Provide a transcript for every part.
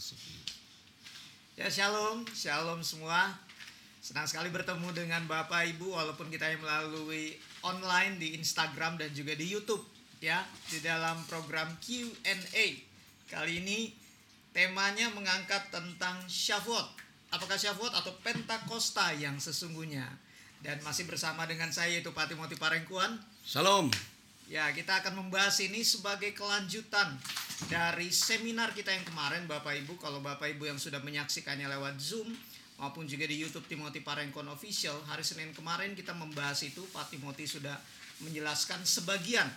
Masuki. Ya shalom, shalom semua. Senang sekali bertemu dengan Bapak Ibu walaupun kita yang melalui online di Instagram dan juga di YouTube ya di dalam program Q&A. Kali ini temanya mengangkat tentang Shavuot. Apakah Shavuot atau Pentakosta yang sesungguhnya? Dan masih bersama dengan saya yaitu Pak Timothy Parengkuan. Salam. Ya, kita akan membahas ini sebagai kelanjutan dari seminar kita yang kemarin Bapak Ibu. Kalau Bapak Ibu yang sudah menyaksikannya lewat Zoom maupun juga di YouTube Timothy Parengkon Official, hari Senin kemarin kita membahas itu Pak Timothy sudah menjelaskan sebagian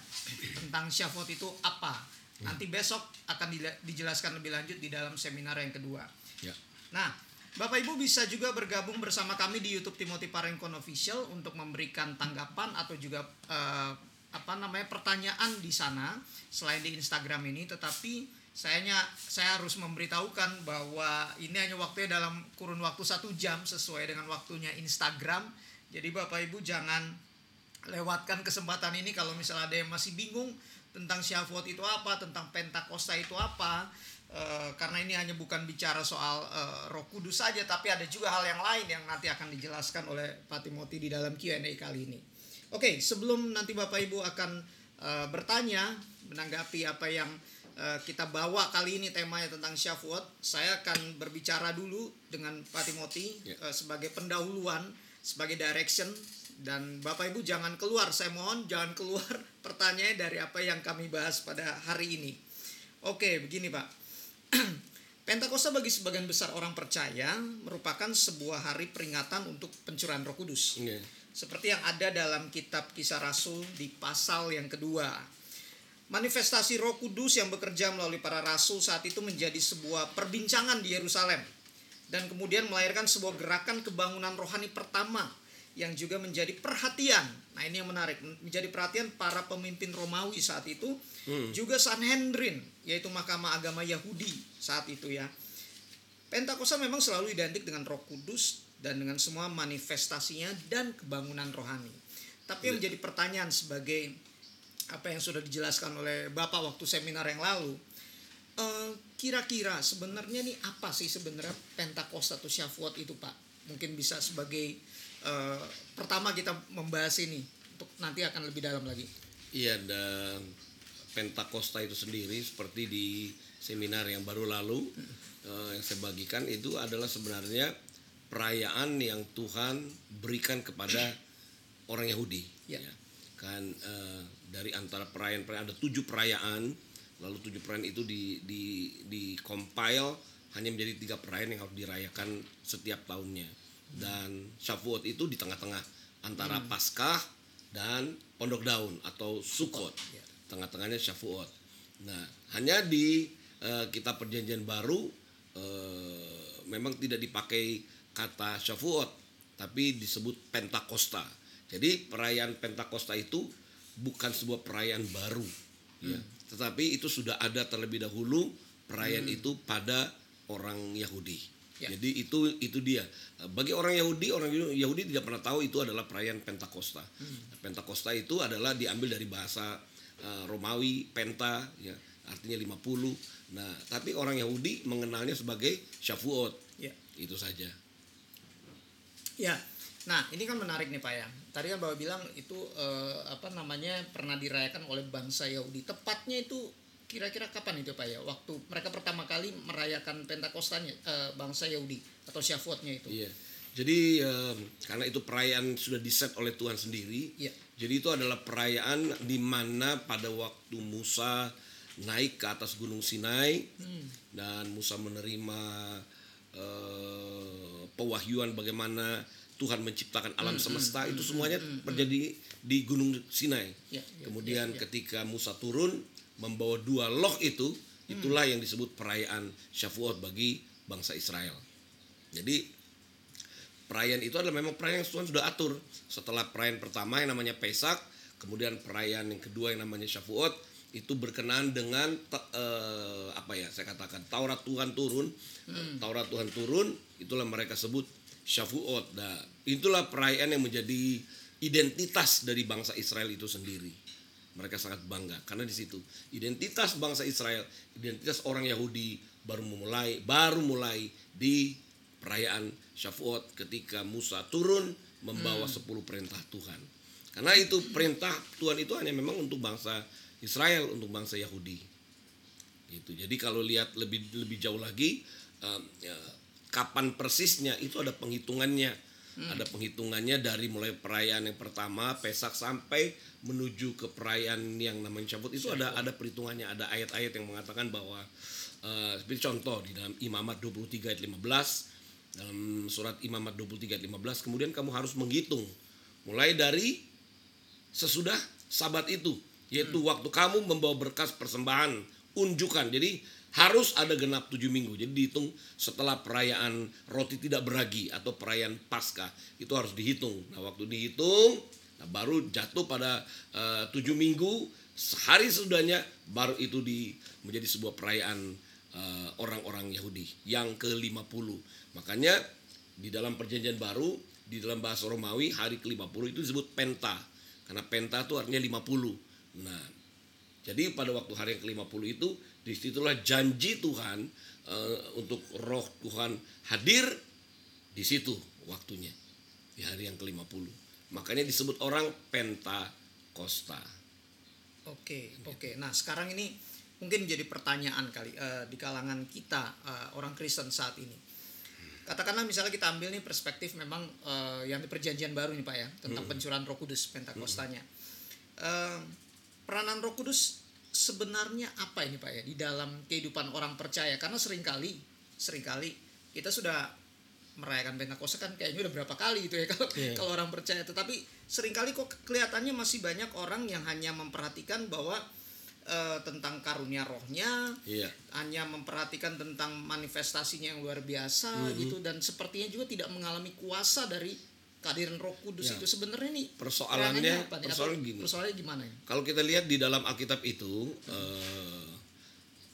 tentang Syafot itu apa. Nanti besok akan dijelaskan lebih lanjut di dalam seminar yang kedua. Ya. Nah, Bapak Ibu bisa juga bergabung bersama kami di YouTube Timothy Parengkon Official untuk memberikan tanggapan atau juga uh, apa namanya pertanyaan di sana selain di Instagram ini tetapi sayanya saya harus memberitahukan bahwa ini hanya waktunya dalam kurun waktu satu jam sesuai dengan waktunya Instagram jadi bapak ibu jangan lewatkan kesempatan ini kalau misalnya ada yang masih bingung tentang Syafot itu apa tentang Pentakosta itu apa e, karena ini hanya bukan bicara soal e, Roh Kudus saja tapi ada juga hal yang lain yang nanti akan dijelaskan oleh Pak Timothy di dalam Q&A kali ini. Oke, sebelum nanti Bapak Ibu akan uh, bertanya menanggapi apa yang uh, kita bawa kali ini temanya tentang Shavuot, saya akan berbicara dulu dengan Pak Timothy yeah. Ya. uh, sebagai pendahuluan, sebagai direction dan Bapak Ibu jangan keluar, saya mohon jangan keluar pertanyaan dari apa yang kami bahas pada hari ini. Oke, begini Pak. Pentakosta bagi sebagian besar orang percaya merupakan sebuah hari peringatan untuk pencurahan Roh Kudus. Yeah seperti yang ada dalam kitab Kisah Rasul di pasal yang kedua. Manifestasi Roh Kudus yang bekerja melalui para rasul saat itu menjadi sebuah perbincangan di Yerusalem dan kemudian melahirkan sebuah gerakan kebangunan rohani pertama yang juga menjadi perhatian. Nah, ini yang menarik, menjadi perhatian para pemimpin Romawi saat itu, hmm. juga Sanhedrin, yaitu mahkamah agama Yahudi saat itu ya. Pentakosta memang selalu identik dengan Roh Kudus dan dengan semua manifestasinya dan kebangunan rohani. Tapi yang iya. menjadi pertanyaan sebagai apa yang sudah dijelaskan oleh Bapak waktu seminar yang lalu, eh, kira-kira sebenarnya nih apa sih sebenarnya Pentakosta atau Shavuot itu Pak? Mungkin bisa sebagai uh, pertama kita membahas ini untuk nanti akan lebih dalam lagi. Iya dan Pentakosta itu sendiri seperti di seminar yang baru lalu hmm. uh, yang saya bagikan itu adalah sebenarnya perayaan yang Tuhan berikan kepada orang Yahudi. Ya. ya. Kan uh, dari antara perayaan-perayaan ada tujuh perayaan, lalu tujuh perayaan itu di di di compile hanya menjadi tiga perayaan yang harus dirayakan setiap tahunnya. Dan Shavuot itu di tengah-tengah antara hmm. Paskah dan Pondok Daun atau Sukkot. Ya. Tengah-tengahnya Shavuot. Nah, hanya di uh, kitab Perjanjian Baru uh, memang tidak dipakai kata Shavuot tapi disebut Pentakosta. Jadi perayaan Pentakosta itu bukan sebuah perayaan baru ya. hmm. ya, tetapi itu sudah ada terlebih dahulu perayaan hmm. itu pada orang Yahudi. Ya. Jadi itu itu dia. Bagi orang Yahudi, orang Yahudi tidak pernah tahu itu adalah perayaan Pentakosta. Hmm. Pentakosta itu adalah diambil dari bahasa uh, Romawi penta ya, artinya 50. Nah, tapi orang Yahudi mengenalnya sebagai Shavuot. Ya. Itu saja. Ya, nah ini kan menarik nih Pak ya. Tadi kan Bapak bilang itu eh, apa namanya pernah dirayakan oleh bangsa Yahudi. Tepatnya itu kira-kira kapan itu Pak ya? Waktu mereka pertama kali merayakan Pentakostanya eh, bangsa Yahudi atau Shavuotnya itu. Iya. Jadi eh, karena itu perayaan sudah diset oleh Tuhan sendiri. Iya. Jadi itu adalah perayaan di mana pada waktu Musa naik ke atas Gunung Sinai hmm. dan Musa menerima uh, pewahyuan bagaimana Tuhan menciptakan alam hmm, semesta hmm, itu semuanya hmm, hmm, terjadi di Gunung Sinai. Ya, ya, Kemudian ya, ya. ketika Musa turun membawa dua loh itu, hmm. itulah yang disebut perayaan Shavuot bagi bangsa Israel. Jadi perayaan itu adalah memang perayaan yang Tuhan sudah atur. Setelah perayaan pertama yang namanya Pesak, kemudian perayaan yang kedua yang namanya Shavuot, itu berkenaan dengan uh, apa ya saya katakan Taurat Tuhan turun hmm. Taurat Tuhan turun itulah mereka sebut Shavuot nah itulah perayaan yang menjadi identitas dari bangsa Israel itu sendiri mereka sangat bangga karena di situ identitas bangsa Israel, identitas orang Yahudi baru memulai baru mulai di perayaan Shavuot ketika Musa turun membawa 10 perintah Tuhan. Karena itu perintah Tuhan itu hanya memang untuk bangsa Israel, untuk bangsa Yahudi. Gitu. Jadi kalau lihat lebih lebih jauh lagi eh, ya, kapan persisnya itu ada penghitungannya. Ada penghitungannya dari mulai perayaan yang pertama Pesak sampai menuju ke perayaan yang namanya Syabut itu ada ada perhitungannya, ada ayat-ayat yang mengatakan bahwa eh, seperti contoh di dalam Imamat 23 ayat 15 dalam surat Imamat 23 ayat 15 kemudian kamu harus menghitung mulai dari sesudah sabat itu yaitu waktu kamu membawa berkas persembahan unjukan jadi harus ada genap tujuh minggu. Jadi dihitung setelah perayaan roti tidak beragi atau perayaan paskah itu harus dihitung. Nah waktu dihitung nah baru jatuh pada eh, tujuh minggu sehari sesudahnya baru itu di menjadi sebuah perayaan eh, orang-orang Yahudi yang ke-50 makanya di dalam perjanjian baru di dalam bahasa Romawi hari ke-50 itu disebut penta. Karena penta itu artinya 50 nah jadi pada waktu hari yang ke-50 itu di situlah janji Tuhan eh, untuk roh Tuhan hadir di situ waktunya di hari yang ke-50. Makanya disebut orang Pentakosta. Oke, oke. Nah, sekarang ini mungkin jadi pertanyaan kali eh, di kalangan kita eh, orang Kristen saat ini. Katakanlah misalnya kita ambil nih perspektif memang eh, yang di perjanjian baru nih Pak ya, tentang pencurahan Roh Kudus Pentakostanya. Eh, peranan Roh Kudus sebenarnya apa ini Pak ya di dalam kehidupan orang percaya? Karena sering kali sering kali kita sudah merayakan Pentakosta kan kayaknya udah berapa kali gitu ya kalau Iya. kalau orang percaya tetapi sering kali kok kelihatannya masih banyak orang yang hanya memperhatikan bahwa eh, tentang karunia rohnya Iya. hanya memperhatikan tentang manifestasinya yang luar biasa gitu dan sepertinya juga tidak mengalami kuasa dari kehadiran Roh Kudus Ya. itu sebenarnya nih Persoalannya apa nih? persoalan gini. persoalannya gimana ya? Kalau kita lihat di dalam Alkitab itu eh,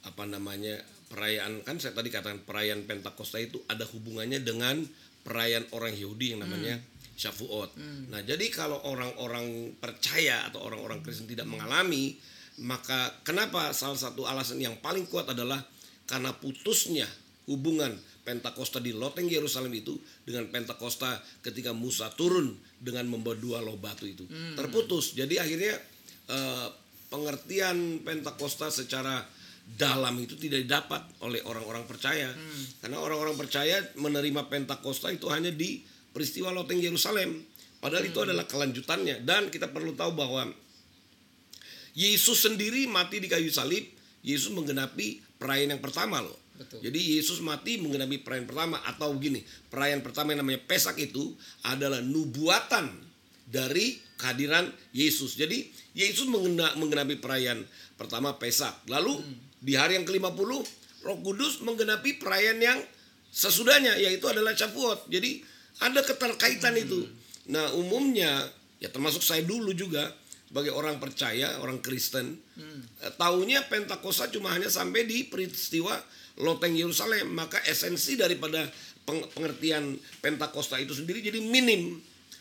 apa namanya perayaan kan saya tadi katakan perayaan Pentakosta itu ada hubungannya dengan perayaan orang Yahudi yang namanya Shavuot. Nah, jadi kalau orang-orang percaya atau orang-orang Kristen tidak mengalami, maka kenapa salah satu alasan yang paling kuat adalah karena putusnya hubungan Pentakosta di loteng Yerusalem itu dengan Pentakosta ketika Musa turun dengan membawa dua loh batu itu terputus. Jadi akhirnya eh, pengertian Pentakosta secara dalam itu tidak didapat oleh orang-orang percaya. Karena orang-orang percaya menerima Pentakosta itu hanya di peristiwa loteng Yerusalem. Padahal itu adalah kelanjutannya dan kita perlu tahu bahwa Yesus sendiri mati di kayu salib, Yesus menggenapi perayaan yang pertama loh. Betul. Jadi Yesus mati menggenapi perayaan pertama atau begini, perayaan pertama yang namanya Pesak itu adalah nubuatan dari kehadiran Yesus. Jadi Yesus mengena- menggenapi perayaan pertama Pesak. Lalu di hari yang ke-50 Roh Kudus menggenapi perayaan yang sesudahnya yaitu adalah Shavuot. Jadi ada keterkaitan itu. Nah, umumnya ya termasuk saya dulu juga sebagai orang percaya, orang Kristen, eh, taunya Pentakosta cuma hanya sampai di peristiwa loteng Yerusalem. Maka esensi daripada peng- pengertian Pentakosta itu sendiri jadi minim.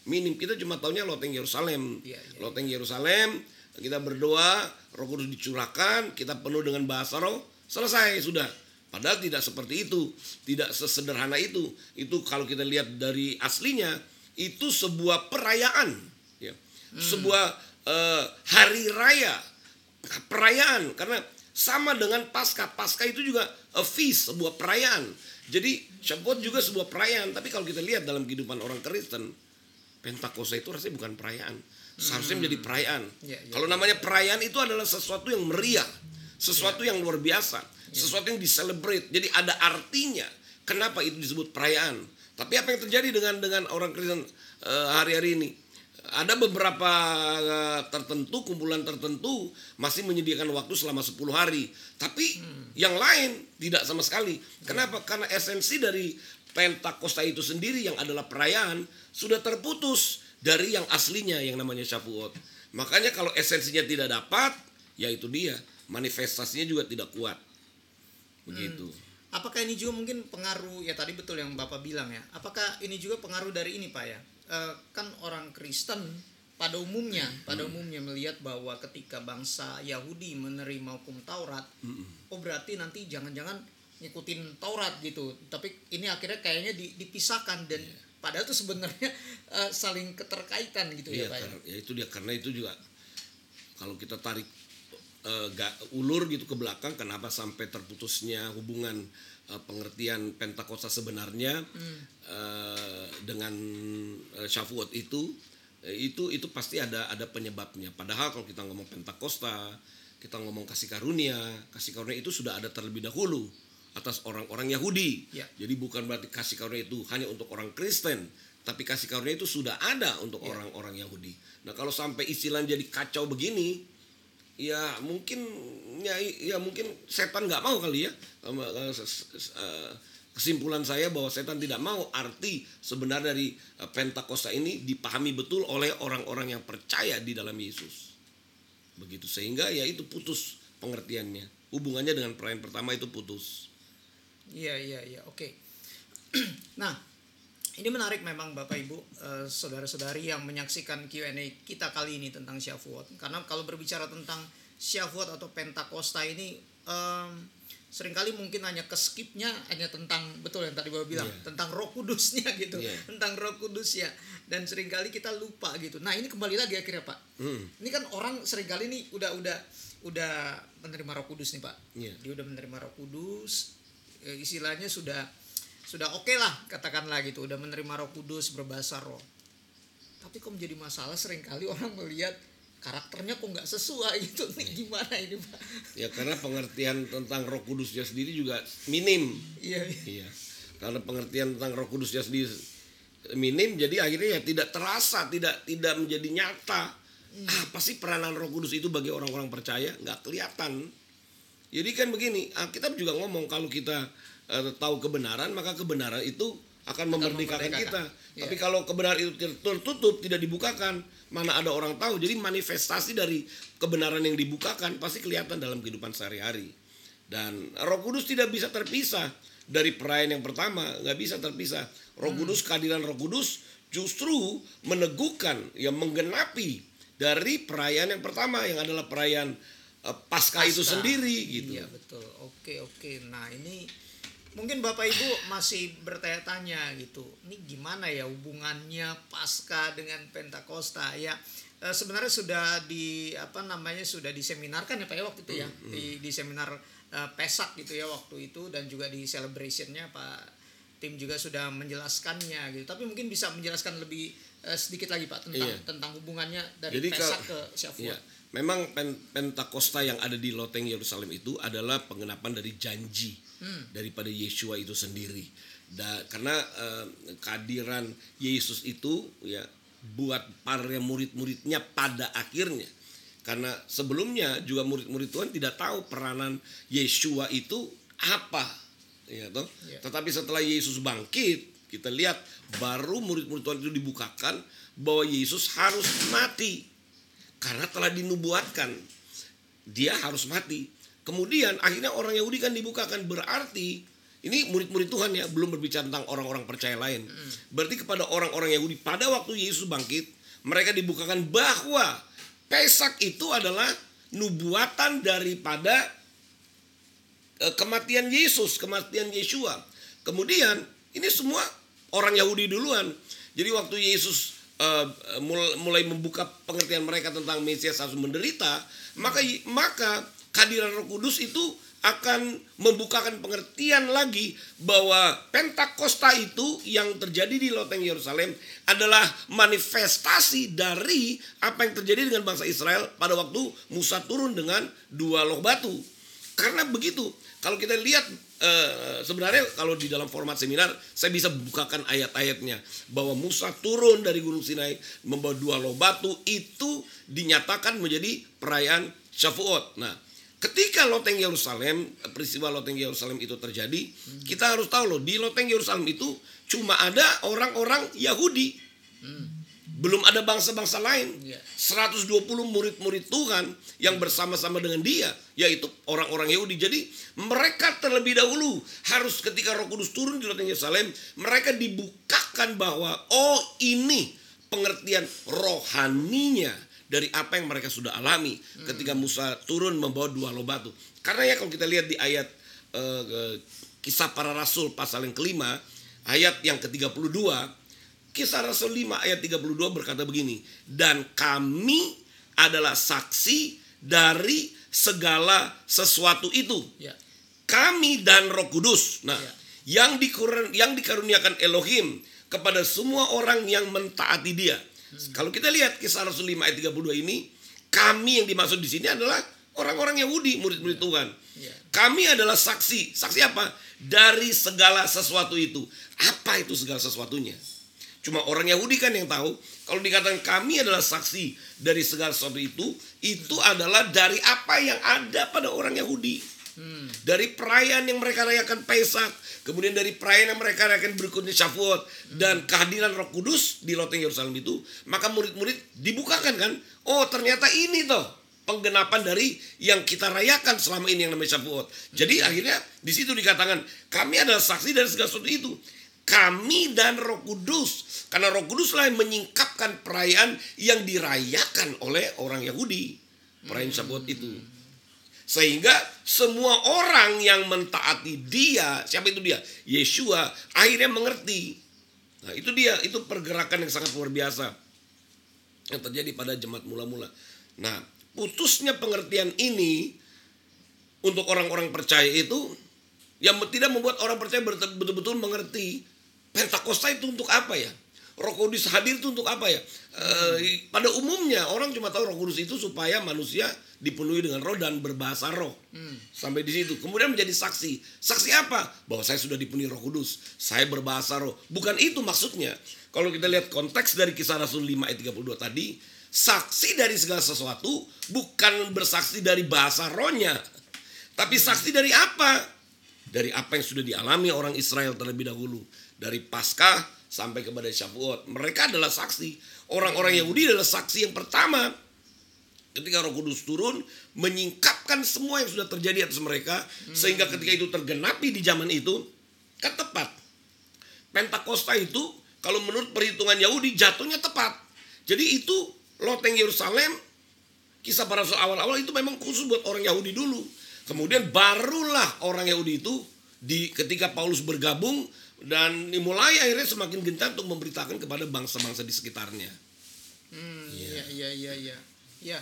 Minim kita cuma taunya loteng Yerusalem. Iya, iya. Loteng Yerusalem, kita berdoa, Roh Kudus dicurahkan, kita penuh dengan bahasa roh, selesai sudah. Padahal tidak seperti itu, tidak sesederhana itu. Itu kalau kita lihat dari aslinya, itu sebuah perayaan, ya. sebuah eh, hari raya, perayaan. Karena sama dengan pasca, pasca itu juga a feast, sebuah perayaan. Jadi Shavuot juga sebuah perayaan. Tapi kalau kita lihat dalam kehidupan orang Kristen, Pentakosta itu rasanya bukan perayaan. Seharusnya menjadi perayaan. Ya, ya, Kalau namanya perayaan itu adalah sesuatu yang meriah, sesuatu yang luar biasa, sesuatu yang diselebrate. Jadi ada artinya. Kenapa itu disebut perayaan? Tapi apa yang terjadi dengan dengan orang Kristen eh, hari-hari ini? Ada beberapa eh, tertentu, kumpulan tertentu masih menyediakan waktu selama 10 hari. Tapi yang lain tidak sama sekali. Kenapa? Karena esensi dari Pentakosta itu sendiri yang adalah perayaan sudah terputus dari yang aslinya yang namanya Shavuot. Makanya kalau esensinya tidak dapat, ya itu dia. Manifestasinya juga tidak kuat. Begitu. Apakah ini juga mungkin pengaruh ya tadi betul yang Bapak bilang ya. Apakah ini juga pengaruh dari ini Pak ya? Eh, kan orang Kristen pada umumnya, pada umumnya melihat bahwa ketika bangsa Yahudi menerima hukum Taurat, oh berarti nanti jangan-jangan ngikutin Taurat gitu. Tapi ini akhirnya kayaknya di- dipisahkan dan padahal itu sebenarnya eh, saling keterkaitan gitu Iya, ya Pak. ya? ya itu dia karena itu juga kalau kita tarik eh, ga- ulur gitu ke belakang kenapa sampai terputusnya hubungan eh, pengertian Pentakosta sebenarnya eh, dengan eh, Shavuot itu eh, itu itu pasti ada ada penyebabnya. Padahal kalau kita ngomong Pentakosta, kita ngomong kasih karunia, kasih karunia itu sudah ada terlebih dahulu atas orang-orang Yahudi. Ya. Jadi bukan berarti kasih karunia itu hanya untuk orang Kristen, tapi kasih karunia itu sudah ada untuk orang-orang Yahudi. Nah, kalau sampai istilah jadi kacau begini, ya mungkin ya, ya mungkin setan nggak mau kali ya. Eh, Kesimpulan saya bahwa setan tidak mau arti sebenarnya dari eh, Pentakosta ini dipahami betul oleh orang-orang yang percaya di dalam Yesus. Begitu sehingga ya itu putus pengertiannya. Hubungannya dengan perayaan pertama itu putus. Iya iya iya oke. nah ini menarik memang Bapak Ibu eh, saudara-saudari yang menyaksikan Q&A kita kali ini tentang Shavuot karena kalau berbicara tentang Shavuot atau Pentakosta ini em, sering kali mungkin hanya keskipnya hanya tentang betul yang tadi Bapak bilang Iya. tentang Roh Kudusnya gitu Iya. tentang Roh Kudus ya dan sering kali kita lupa gitu. Nah ini kembali lagi akhirnya Pak. Hmm. Ini kan orang sering kali nih udah udah udah menerima Roh Kudus nih Pak. Iya. Dia udah menerima Roh Kudus, eh, istilahnya sudah sudah oke lah katakanlah gitu, udah menerima Roh Kudus berbahasa Roh. Tapi kok menjadi masalah sering kali orang melihat karakternya kok nggak sesuai gitu nih gimana ini Pak? Ya karena pengertian tentang Roh Kudusnya sendiri juga minim. Iya. iya. Iya. Karena pengertian tentang Roh Kudusnya sendiri minim jadi akhirnya ya tidak terasa, tidak tidak menjadi nyata. Apa sih peranan Roh Kudus itu bagi orang-orang percaya? nggak kelihatan. Jadi kan begini, Alkitab juga ngomong kalau kita eh, tahu kebenaran maka kebenaran itu akan memerdekakan kita. Tapi kalau kebenaran itu ter- tertutup, tidak dibukakan, mana ada orang tahu. Jadi manifestasi dari kebenaran yang dibukakan pasti kelihatan dalam kehidupan sehari-hari. Dan Roh Kudus tidak bisa terpisah dari perayaan yang pertama, nggak bisa terpisah. Roh Kudus, kehadiran Roh Kudus justru meneguhkan, yang menggenapi dari perayaan yang pertama yang adalah perayaan eh, Paskah itu Paskah. sendiri gitu. Iya betul. Oke oke. Nah ini mungkin bapak ibu masih bertanya-tanya gitu. Ini gimana ya hubungannya pasca dengan Pentakosta ya? eh, sebenarnya sudah di apa namanya sudah diseminarkan ya pak ya waktu itu ya di di seminar eh, pesak gitu ya waktu itu dan juga di celebrationnya pak tim juga sudah menjelaskannya gitu. Tapi mungkin bisa menjelaskan lebih eh, sedikit lagi pak tentang Iya. tentang hubungannya dari Jadi pesak kalau- ke Shavuot. Iya. Memang pen- Pentakosta yang ada di loteng Yerusalem itu adalah pengenapan dari janji daripada Yesua itu sendiri. Da, karena eh, kehadiran Yesus itu ya buat para murid-muridnya pada akhirnya. Karena sebelumnya juga murid-murid Tuhan tidak tahu peranan Yesua itu apa. Ya, toh? Iya. Tetapi setelah Yesus bangkit, kita lihat baru murid-murid Tuhan itu dibukakan bahwa Yesus harus mati karena telah dinubuatkan dia harus mati. Kemudian akhirnya orang Yahudi kan dibukakan berarti ini murid-murid Tuhan ya belum berbicara tentang orang-orang percaya lain. Berarti kepada orang-orang Yahudi pada waktu Yesus bangkit mereka dibukakan bahwa Pesak itu adalah nubuatan daripada eh, kematian Yesus, kematian Yesua. Kemudian ini semua orang Yahudi duluan. Jadi waktu Yesus eh, mul- mulai membuka pengertian mereka tentang Mesias harus menderita, maka maka kehadiran Roh Kudus itu akan membukakan pengertian lagi bahwa Pentakosta itu yang terjadi di loteng Yerusalem adalah manifestasi dari apa yang terjadi dengan bangsa Israel pada waktu Musa turun dengan dua loh batu. Karena begitu, kalau kita lihat eh, sebenarnya kalau di dalam format seminar saya bisa bukakan ayat-ayatnya bahwa Musa turun dari Gunung Sinai membawa dua loh batu itu dinyatakan menjadi perayaan Shavuot. Nah, ketika loteng Yerusalem peristiwa loteng Yerusalem itu terjadi, kita harus tahu loh di loteng Yerusalem itu cuma ada orang-orang Yahudi. Belum ada bangsa-bangsa lain. Iya. 120 murid-murid Tuhan yang bersama-sama dengan dia, yaitu orang-orang Yahudi. Jadi mereka terlebih dahulu harus ketika Roh Kudus turun di loteng Yerusalem, mereka dibukakan bahwa oh ini pengertian rohaninya dari apa yang mereka sudah alami ketika Musa turun membawa dua loh batu. Karena ya kalau kita lihat di ayat eh, kisah para rasul pasal yang kelima, ayat yang ke-32, kisah rasul 5 ayat 32 berkata begini, dan kami adalah saksi dari segala sesuatu itu. Ya. Kami dan Roh Kudus. Nah, Ya. yang dikur- yang dikaruniakan Elohim kepada semua orang yang mentaati Dia. Kalau kita lihat kisah Rasul 5 ayat 32 ini, kami yang dimaksud di sini adalah orang-orang Yahudi, murid-murid Tuhan. Ya. Kami adalah saksi. Saksi apa? Dari segala sesuatu itu. Apa itu segala sesuatunya? Cuma orang Yahudi kan yang tahu. Kalau dikatakan kami adalah saksi dari segala sesuatu itu, itu adalah dari apa yang ada pada orang Yahudi. Dari perayaan yang mereka rayakan Pesak, kemudian dari perayaan yang mereka rayakan berikutnya Shavuot dan kehadiran Roh Kudus di loteng Yerusalem itu, maka murid-murid dibukakan kan, oh ternyata ini toh penggenapan dari yang kita rayakan selama ini yang namanya Shavuot. Jadi akhirnya di situ dikatakan kami adalah saksi dari segala sesuatu itu. Kami dan Roh Kudus, karena Roh Kuduslah yang menyingkapkan perayaan yang dirayakan oleh orang Yahudi, perayaan Shavuot itu. Sehingga semua orang yang mentaati dia, siapa itu dia? Yeshua, akhirnya mengerti. Nah itu dia, itu pergerakan yang sangat luar biasa. Yang terjadi pada jemaat mula-mula. Nah putusnya pengertian ini untuk orang-orang percaya itu yang tidak membuat orang percaya betul-betul mengerti Pentakosta itu untuk apa ya? Roh Kudus hadir itu untuk apa ya? Eh, pada umumnya orang cuma tahu Roh Kudus itu supaya manusia dipenuhi dengan roh dan berbahasa roh. Sampai di situ. Kemudian menjadi saksi. Saksi apa? Bahwa saya sudah dipenuhi Roh Kudus. Saya berbahasa roh. Bukan itu maksudnya. Kalau kita lihat konteks dari kisah Rasul 5 ayat 32 tadi, saksi dari segala sesuatu bukan bersaksi dari bahasa rohnya. Tapi saksi dari apa? Dari apa yang sudah dialami orang Israel terlebih dahulu. Dari Paskah sampai kepada Shavuot. Mereka adalah saksi. Orang-orang Yahudi adalah saksi yang pertama. Ketika roh kudus turun, menyingkapkan semua yang sudah terjadi atas mereka. Sehingga ketika itu tergenapi di zaman itu, kan tepat. Pentakosta itu, kalau menurut perhitungan Yahudi, jatuhnya tepat. Jadi itu loteng Yerusalem, kisah para rasul awal-awal itu memang khusus buat orang Yahudi dulu. Kemudian barulah orang Yahudi itu di ketika Paulus bergabung dan mulai akhirnya semakin gencar untuk memberitakan kepada bangsa-bangsa di sekitarnya. Hmm, iya iya iya iya. Ya.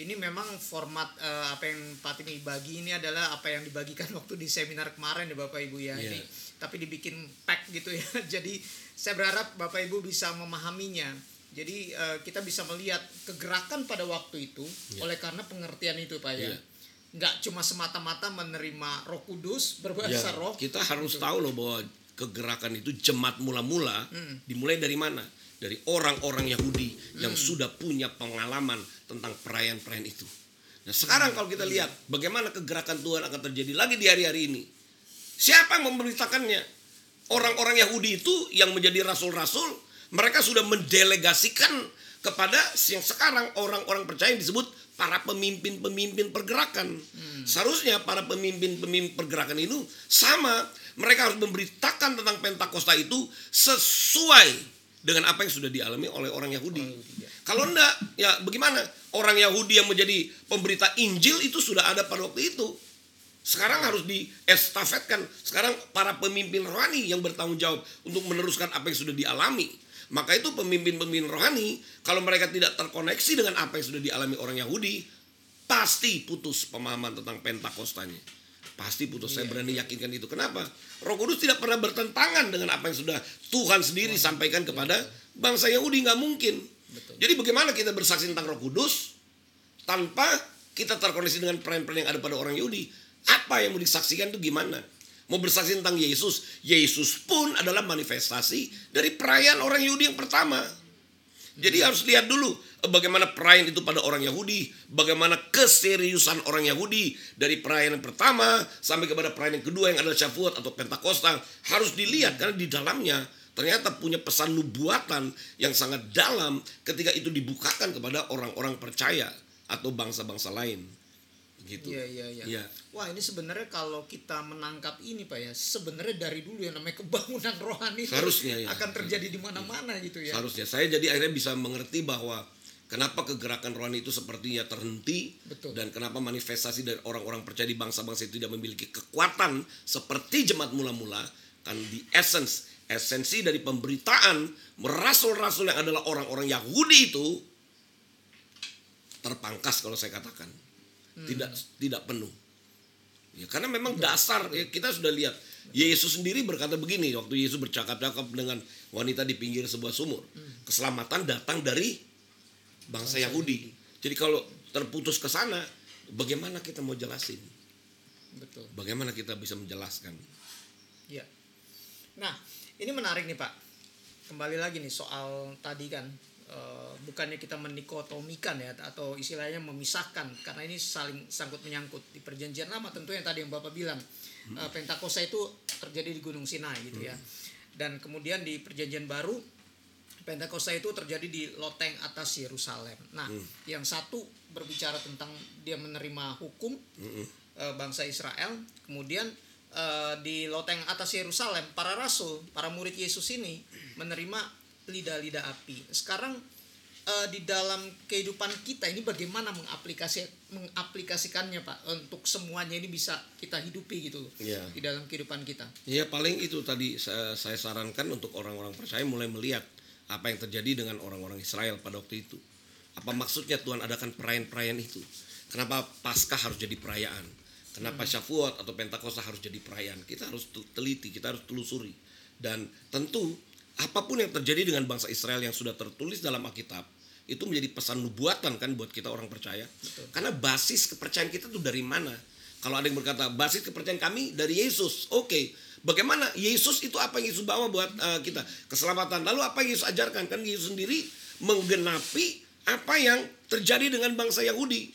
Ini memang format eh, apa yang Pak Timi bagi ini adalah apa yang dibagikan waktu di seminar kemarin ya Bapak Ibu ya. Iya. Ini tapi dibikin pack gitu ya. Jadi saya berharap Bapak Ibu bisa memahaminya. Jadi eh, kita bisa melihat kegerakan pada waktu itu oleh karena pengertian itu Pak ya. Iya. Nggak cuma semata-mata menerima Roh Kudus berbahasa Ya, roh. kita harus tahu loh bahwa kegerakan itu jemaat mula-mula dimulai dari mana? Dari orang-orang Yahudi yang sudah punya pengalaman tentang perayaan-perayaan itu. Nah sekarang kalau kita lihat bagaimana kegerakan Tuhan akan terjadi lagi di hari-hari ini. Siapa yang memberitakannya? Orang-orang Yahudi itu yang menjadi rasul-rasul, mereka sudah mendelegasikan kepada yang sekarang orang-orang percaya yang disebut para pemimpin-pemimpin pergerakan. Seharusnya para pemimpin-pemimpin pergerakan itu sama, mereka harus memberitakan tentang Pentakosta itu sesuai dengan apa yang sudah dialami oleh orang Yahudi. Kalau enggak, ya bagaimana? Orang Yahudi yang menjadi pemberita Injil itu sudah ada pada waktu itu. Sekarang harus diestafetkan. Sekarang para pemimpin rohani yang bertanggung jawab untuk meneruskan apa yang sudah dialami. Maka itu pemimpin-pemimpin rohani, kalau mereka tidak terkoneksi dengan apa yang sudah dialami orang Yahudi, pasti putus pemahaman tentang Pentakostanya. Pasti putus. Saya berani yakinkan itu. Kenapa? Roh Kudus tidak pernah bertentangan dengan apa yang sudah Tuhan sendiri sampaikan kepada bangsa Yahudi. Nggak mungkin. Jadi bagaimana kita bersaksi tentang Roh Kudus tanpa kita terkoneksi dengan peran-peran yang ada pada orang Yahudi? Apa yang mau disaksikan itu gimana? Mau bersaksi tentang Yesus, Yesus pun adalah manifestasi dari perayaan orang Yahudi yang pertama. Jadi harus lihat dulu bagaimana perayaan itu pada orang Yahudi, bagaimana keseriusan orang Yahudi dari perayaan yang pertama sampai kepada perayaan yang kedua yang adalah Shavuot atau Pentakosta harus dilihat karena di dalamnya ternyata punya pesan nubuatan yang sangat dalam ketika itu dibukakan kepada orang-orang percaya atau bangsa-bangsa lain. Gitu. Iya iya iya. Iya. Wah ini sebenarnya kalau kita menangkap ini pak ya sebenarnya dari dulu yang namanya kebangunan rohani itu Seharusnya, ya. akan terjadi di mana-mana gitu ya. Seharusnya saya jadi akhirnya bisa mengerti bahwa Kenapa kegerakan rohani itu sepertinya terhenti Betul. dan kenapa manifestasi dari orang-orang percaya di bangsa-bangsa itu tidak memiliki kekuatan seperti jemaat mula-mula kan di essence esensi dari pemberitaan rasul-rasul yang adalah orang-orang Yahudi itu terpangkas kalau saya katakan tidak tidak penuh. Ya karena memang dasar ya, kita sudah lihat. Yesus sendiri berkata begini waktu Yesus bercakap-cakap dengan wanita di pinggir sebuah sumur keselamatan datang dari bangsa Yahudi. Jadi kalau terputus ke sana bagaimana kita mau jelasin? Betul. bagaimana kita bisa menjelaskan? Ya. Nah, ini menarik nih Pak. Kembali lagi nih soal tadi kan eh, bukannya kita menikotomikan ya atau istilahnya memisahkan karena ini saling sangkut menyangkut. Di perjanjian lama tentu yang tadi yang Bapak bilang eh, Pentakosta itu terjadi di Gunung Sinai gitu ya. Dan kemudian di perjanjian baru Pentakosta itu terjadi di loteng atas Yerusalem. Nah, yang satu berbicara tentang dia menerima hukum eh, bangsa Israel, kemudian eh, di loteng atas Yerusalem para rasul, para murid Yesus ini menerima lidah-lidah api. Sekarang eh, di dalam kehidupan kita ini bagaimana mengaplikasi mengaplikasikannya Pak untuk semuanya ini bisa kita hidupi gitu loh Iya. di dalam kehidupan kita. Ya paling itu tadi saya, saya sarankan untuk orang-orang percaya mulai melihat apa yang terjadi dengan orang-orang Israel pada waktu itu. Apa maksudnya Tuhan adakan perayaan-perayaan itu? Kenapa Paskah harus jadi perayaan? Kenapa Syafuat atau Pentakosta harus jadi perayaan? Kita harus tel- teliti, kita harus telusuri. Dan tentu apa pun yang terjadi dengan bangsa Israel yang sudah tertulis dalam Alkitab itu menjadi pesan nubuatan kan buat kita orang percaya. Karena basis kepercayaan kita tuh dari mana? Kalau ada yang berkata basis kepercayaan kami dari Yesus, oke. Bagaimana Yesus itu apa yang Yesus bawa buat uh, kita keselamatan? Lalu apa yang Yesus ajarkan? Kan Yesus sendiri menggenapi apa yang terjadi dengan bangsa Yahudi.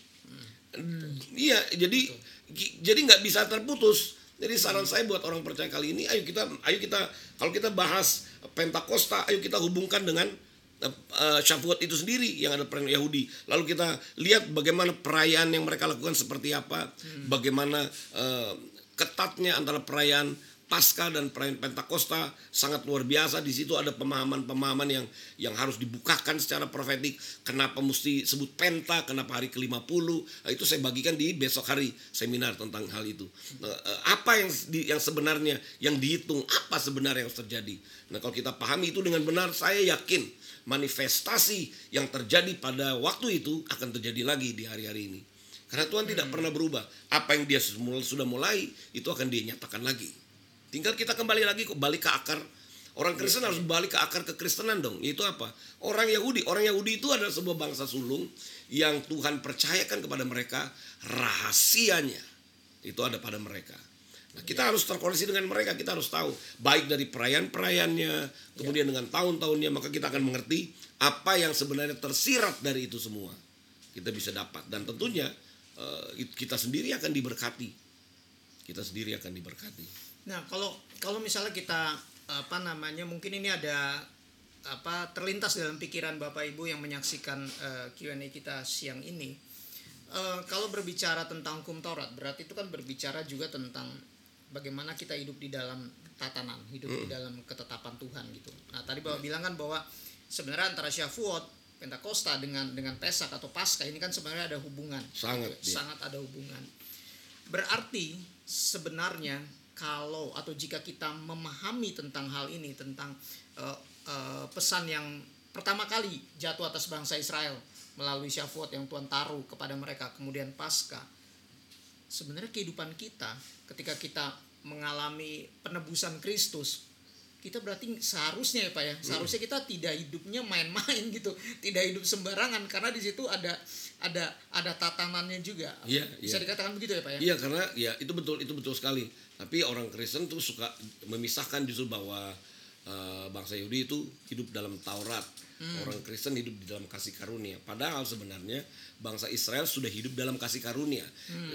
Iya, jadi ki- jadi nggak bisa terputus. Jadi saran saya buat orang percaya kali ini, ayo kita, ayo kita, kalau kita bahas Pentakosta, ayo kita hubungkan dengan uh, Shavuot itu sendiri yang ada perayaan Yahudi. Lalu kita lihat bagaimana perayaan yang mereka lakukan seperti apa, bagaimana uh, ketatnya antara perayaan Paskah dan perayaan Pentakosta sangat luar biasa. Di situ ada pemahaman-pemahaman yang yang harus dibukakan secara profetik. Kenapa mesti sebut Penta, kenapa hari ke-50. Nah, itu saya bagikan di besok hari seminar tentang hal itu. Nah, eh, apa yang di- yang sebenarnya yang dihitung, apa sebenarnya yang terjadi. Nah, kalau kita pahami itu dengan benar, saya yakin manifestasi yang terjadi pada waktu itu akan terjadi lagi di hari-hari ini. Karena Tuhan tidak pernah berubah. Apa yang dia sudah mulai, itu akan dia nyatakan lagi. Tinggal kita kembali lagi balik ke akar. Orang Kristen harus balik ke akar kekristenan dong. Itu apa? Orang Yahudi. Orang Yahudi itu adalah sebuah bangsa sulung yang Tuhan percayakan kepada mereka rahasianya. Itu ada pada mereka. Nah, kita harus terkoneksi dengan mereka. Kita harus tahu baik dari perayaan-perayaannya, kemudian dengan tahun-tahunnya, maka kita akan mengerti apa yang sebenarnya tersirat dari itu semua. Kita bisa dapat dan tentunya eh, kita sendiri akan diberkati. Kita sendiri akan diberkati. Nah, kalau kalau misalnya kita apa namanya mungkin ini ada apa terlintas dalam pikiran Bapak Ibu yang menyaksikan eh, Q&A kita siang ini. Eh, kalau berbicara tentang hukum Taurat, berarti itu kan berbicara juga tentang bagaimana kita hidup di dalam tatanan, hidup di dalam ketetapan Tuhan gitu. Nah, tadi Bapak bilang kan bahwa sebenarnya antara Syavuot, Pentakosta dengan dengan Pesak atau Paskah ini kan sebenarnya ada hubungan. Sangat, Gitu, iya. sangat ada hubungan. Berarti sebenarnya kalau atau jika kita memahami tentang hal ini tentang eh, eh, pesan yang pertama kali jatuh atas bangsa Israel melalui Syavuot yang Tuhan taruh kepada mereka kemudian Paskah sebenarnya kehidupan kita ketika kita mengalami penebusan Kristus kita berarti seharusnya ya Pak ya seharusnya kita tidak hidupnya main-main gitu tidak hidup sembarangan karena di situ ada ada ada tatanannya juga Iya, bisa iya. dikatakan begitu ya Pak ya Iya karena ya itu betul itu betul sekali. Tapi orang Kristen tuh suka memisahkan justru bahwa eh, bangsa Yahudi itu hidup dalam Taurat, orang Kristen hidup di dalam kasih karunia. Padahal sebenarnya bangsa Israel sudah hidup dalam kasih karunia.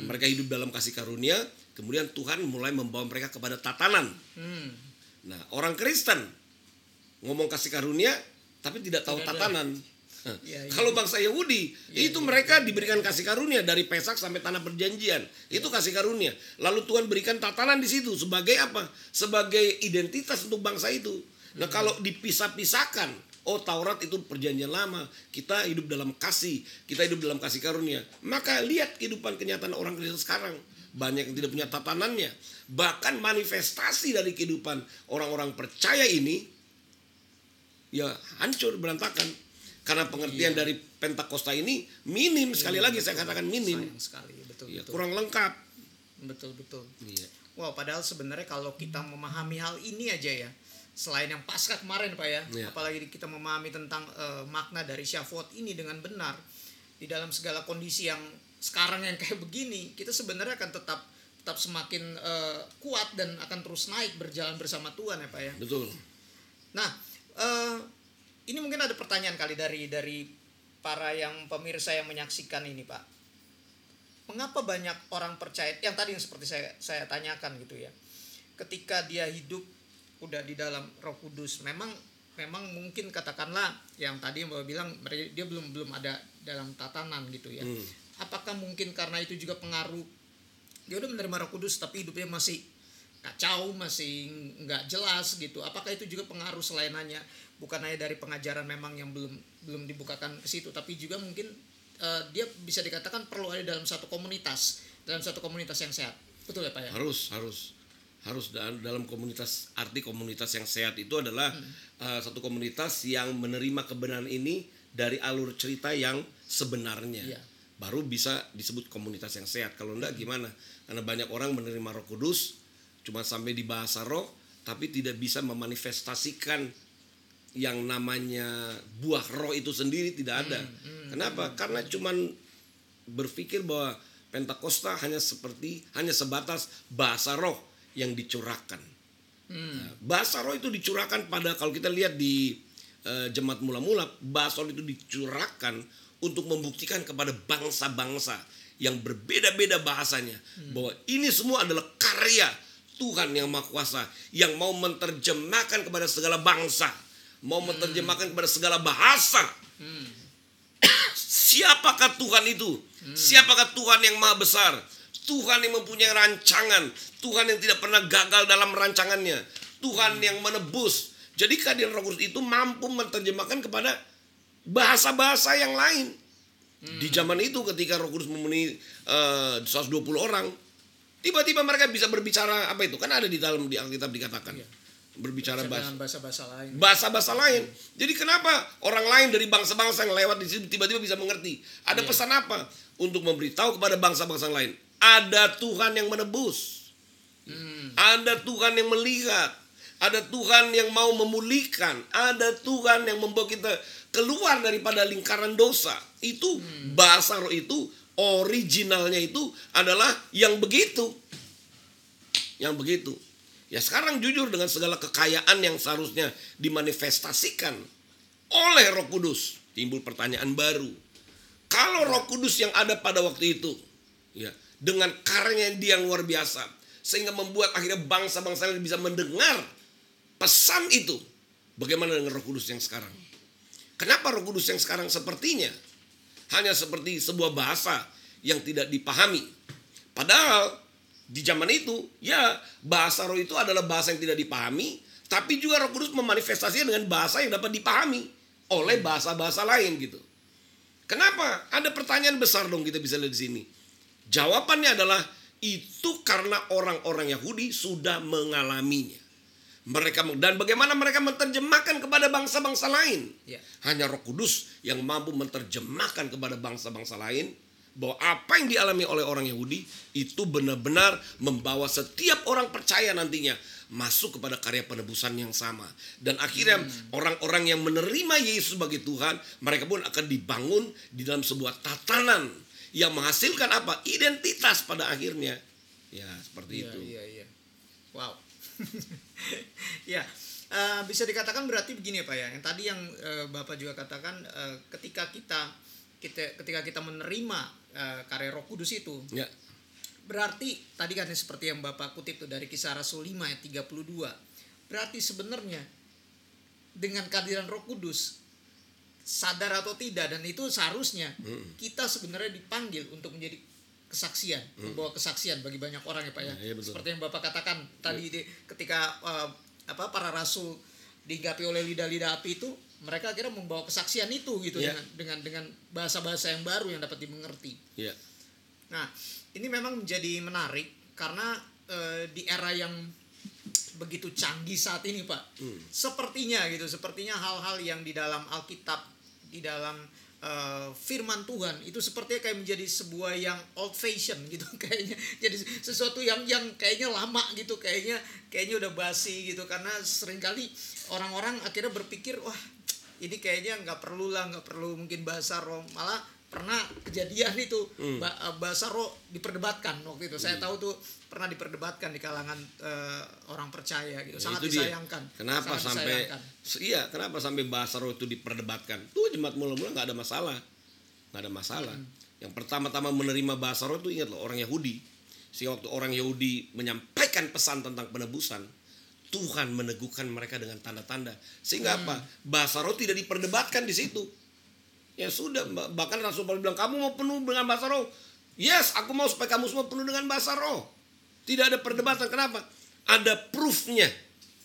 Mereka hidup dalam kasih karunia, kemudian Tuhan mulai membawa mereka kepada tatanan. Hmm. Nah orang Kristen ngomong kasih karunia, tapi tidak tahu Tidak tatanan. Iya. Kalau bangsa Yahudi itu mereka diberikan kasih karunia dari Pesak sampai tanah perjanjian. Itu kasih karunia. Lalu Tuhan berikan tatanan di situ sebagai apa? Sebagai identitas untuk bangsa itu. Nah, Hmm. kalau dipisah-pisahkan, oh Taurat itu perjanjian lama, kita hidup dalam kasih, kita hidup dalam kasih karunia. Maka lihat kehidupan kenyataan orang Kristen sekarang. Banyak yang tidak punya tatanannya. Bahkan manifestasi dari kehidupan orang-orang percaya ini ya hancur berantakan karena pengertian dari Pentakosta ini minim sekali lagi saya katakan minim Sayang sekali, betul ya, betul. kurang lengkap Betul betul. Iya. Wow, padahal sebenarnya kalau kita memahami hal ini aja ya, selain yang pasca kemarin pak ya, Iya. apalagi kita memahami tentang eh, makna dari syafot ini dengan benar di dalam segala kondisi yang sekarang yang kayak begini, kita sebenarnya akan tetap tetap semakin eh, kuat dan akan terus naik berjalan bersama Tuhan ya pak ya. betul Nah, eh, ini mungkin ada pertanyaan kali dari dari para yang pemirsa yang menyaksikan ini, Pak. Mengapa banyak orang percaya yang tadi yang seperti saya saya tanyakan gitu ya. Ketika dia hidup udah di dalam Roh Kudus, memang memang mungkin katakanlah yang tadi yang Bapak bilang dia belum belum ada dalam tatanan gitu ya. Hmm. Apakah mungkin karena itu juga pengaruh? Dia udah menerima Roh Kudus tapi hidupnya masih kacau masih nggak jelas gitu. Apakah itu juga pengaruh selain hanya bukan hanya dari pengajaran memang yang belum belum dibukakan ke situ tapi juga mungkin eh, dia bisa dikatakan perlu ada dalam satu komunitas dalam satu komunitas yang sehat. Betul ya pak ya? Harus harus. Harus da- dalam komunitas arti komunitas yang sehat itu adalah uh, satu komunitas yang menerima kebenaran ini dari alur cerita yang sebenarnya. Iya. Baru bisa disebut komunitas yang sehat. Kalau enggak gimana? Karena banyak orang menerima Roh Kudus cuma sampai di bahasa roh tapi tidak bisa memanifestasikan yang namanya buah roh itu sendiri tidak ada. Kenapa? karena cuman berpikir bahwa Pentakosta hanya seperti hanya sebatas bahasa roh yang dicurahkan. Nah, bahasa roh itu dicurahkan pada kalau kita lihat di eh, jemaat mula-mula bahasa roh itu dicurahkan untuk membuktikan kepada bangsa-bangsa yang berbeda-beda bahasanya bahwa ini semua adalah karya Tuhan yang Maha Kuasa yang mau menerjemahkan kepada segala bangsa, mau menerjemahkan kepada segala bahasa. Siapakah Tuhan itu? Siapakah Tuhan yang maha besar? Tuhan yang mempunyai rancangan, Tuhan yang tidak pernah gagal dalam rancangannya, Tuhan yang menebus. Jadi kehadiran Roh Kudus itu mampu menerjemahkan kepada bahasa-bahasa yang lain. Di zaman itu ketika Roh Kudus memenuhi eh, 120 orang, tiba-tiba mereka bisa berbicara apa itu? Kan ada di dalam di Alkitab dikatakan. Berbicara bahasa dengan bahasa-bahasa lain bahasa-bahasa lain. Jadi kenapa orang lain dari bangsa-bangsa yang lewat di situ tiba-tiba bisa mengerti? Ada pesan apa? Untuk memberitahu kepada bangsa-bangsa lain, ada Tuhan yang menebus. Ada Tuhan yang melihat. Ada Tuhan yang mau memulihkan. Ada Tuhan yang membawa kita keluar daripada lingkaran dosa. Itu bahasa roh itu originalnya itu adalah yang begitu. Yang begitu. Ya sekarang jujur dengan segala kekayaan yang seharusnya dimanifestasikan oleh Roh Kudus, timbul pertanyaan baru. Kalau Roh Kudus yang ada pada waktu itu, ya, dengan karyanya dia yang luar biasa, sehingga membuat akhirnya bangsa-bangsa bisa mendengar pesan itu. Bagaimana dengan Roh Kudus yang sekarang? Kenapa Roh Kudus yang sekarang sepertinya hanya seperti sebuah bahasa yang tidak dipahami? Padahal di zaman itu, ya bahasa roh itu adalah bahasa yang tidak dipahami, tapi juga Roh Kudus memanifestasikan dengan bahasa yang dapat dipahami oleh bahasa-bahasa lain gitu. Kenapa? Ada pertanyaan besar dong kita bisa lihat di sini. Jawabannya adalah itu karena orang-orang Yahudi sudah mengalaminya. Mereka dan bagaimana mereka menerjemahkan kepada bangsa-bangsa lain. Ya. Hanya Roh Kudus yang mampu menerjemahkan kepada bangsa-bangsa lain bahwa apa yang dialami oleh orang Yahudi itu benar-benar membawa setiap orang percaya nantinya masuk kepada karya penebusan yang sama dan akhirnya orang-orang yang menerima Yesus sebagai Tuhan mereka pun akan dibangun di dalam sebuah tatanan yang menghasilkan apa identitas pada akhirnya ya seperti Iya, itu Iya, iya. Wow. ya, eh, bisa dikatakan berarti begini ya Pak ya. Yang tadi yang eh, Bapak juga katakan eh, ketika kita kita ketika kita menerima eh, karya Roh Kudus itu, ya berarti tadi kan seperti yang Bapak kutip tuh dari Kisah Rasul 5 ayat 32. Berarti sebenarnya dengan kehadiran Roh Kudus sadar atau tidak dan itu seharusnya kita sebenarnya dipanggil untuk menjadi kesaksian, membawa kesaksian bagi banyak orang ya Pak ya. Ya, iya, betul. Seperti yang Bapak katakan tadi di- ketika eh, apa para rasul digapi oleh lidah-lidah api itu mereka akhirnya membawa kesaksian itu gitu Iya. dengan dengan dengan bahasa-bahasa yang baru yang dapat dimengerti. Ya. Nah, ini memang menjadi menarik karena eh, di era yang begitu canggih saat ini, Pak. Sepertinya gitu, sepertinya hal-hal yang di dalam Alkitab, di dalam eh, firman Tuhan itu sepertinya kayak menjadi sebuah yang old fashion gitu kayaknya. Jadi sesuatu yang yang kayaknya lama gitu, kayaknya kayaknya udah basi gitu karena sering kali orang-orang akhirnya berpikir, wah, ini kayaknya nggak perlu lah, nggak perlu mungkin bahasa roh. Malah pernah kejadian itu eh, bahasa roh diperdebatkan waktu itu saya tahu tuh pernah diperdebatkan di kalangan eh, orang percaya gitu Ya, sangat itu dia. disayangkan Kenapa sangat sampai disayangkan. iya, kenapa sampai bahasa roh itu diperdebatkan? Tuh jemaat mula-mula nggak ada masalah. nggak ada masalah. Hmm. Yang pertama-tama menerima bahasa roh itu ingat loh orang Yahudi. Sehingga waktu orang Yahudi menyampaikan pesan tentang penebusan, Tuhan meneguhkan mereka dengan tanda-tanda. Sehingga Hmm. apa? Bahasa roh tidak diperdebatkan di situ. Ya sudah, bah- bahkan Rasul Paulus bilang, kamu mau penuh dengan bahasa roh? Yes, aku mau supaya kamu semua penuh dengan bahasa roh. Tidak ada perdebatan. Kenapa? Ada proofnya.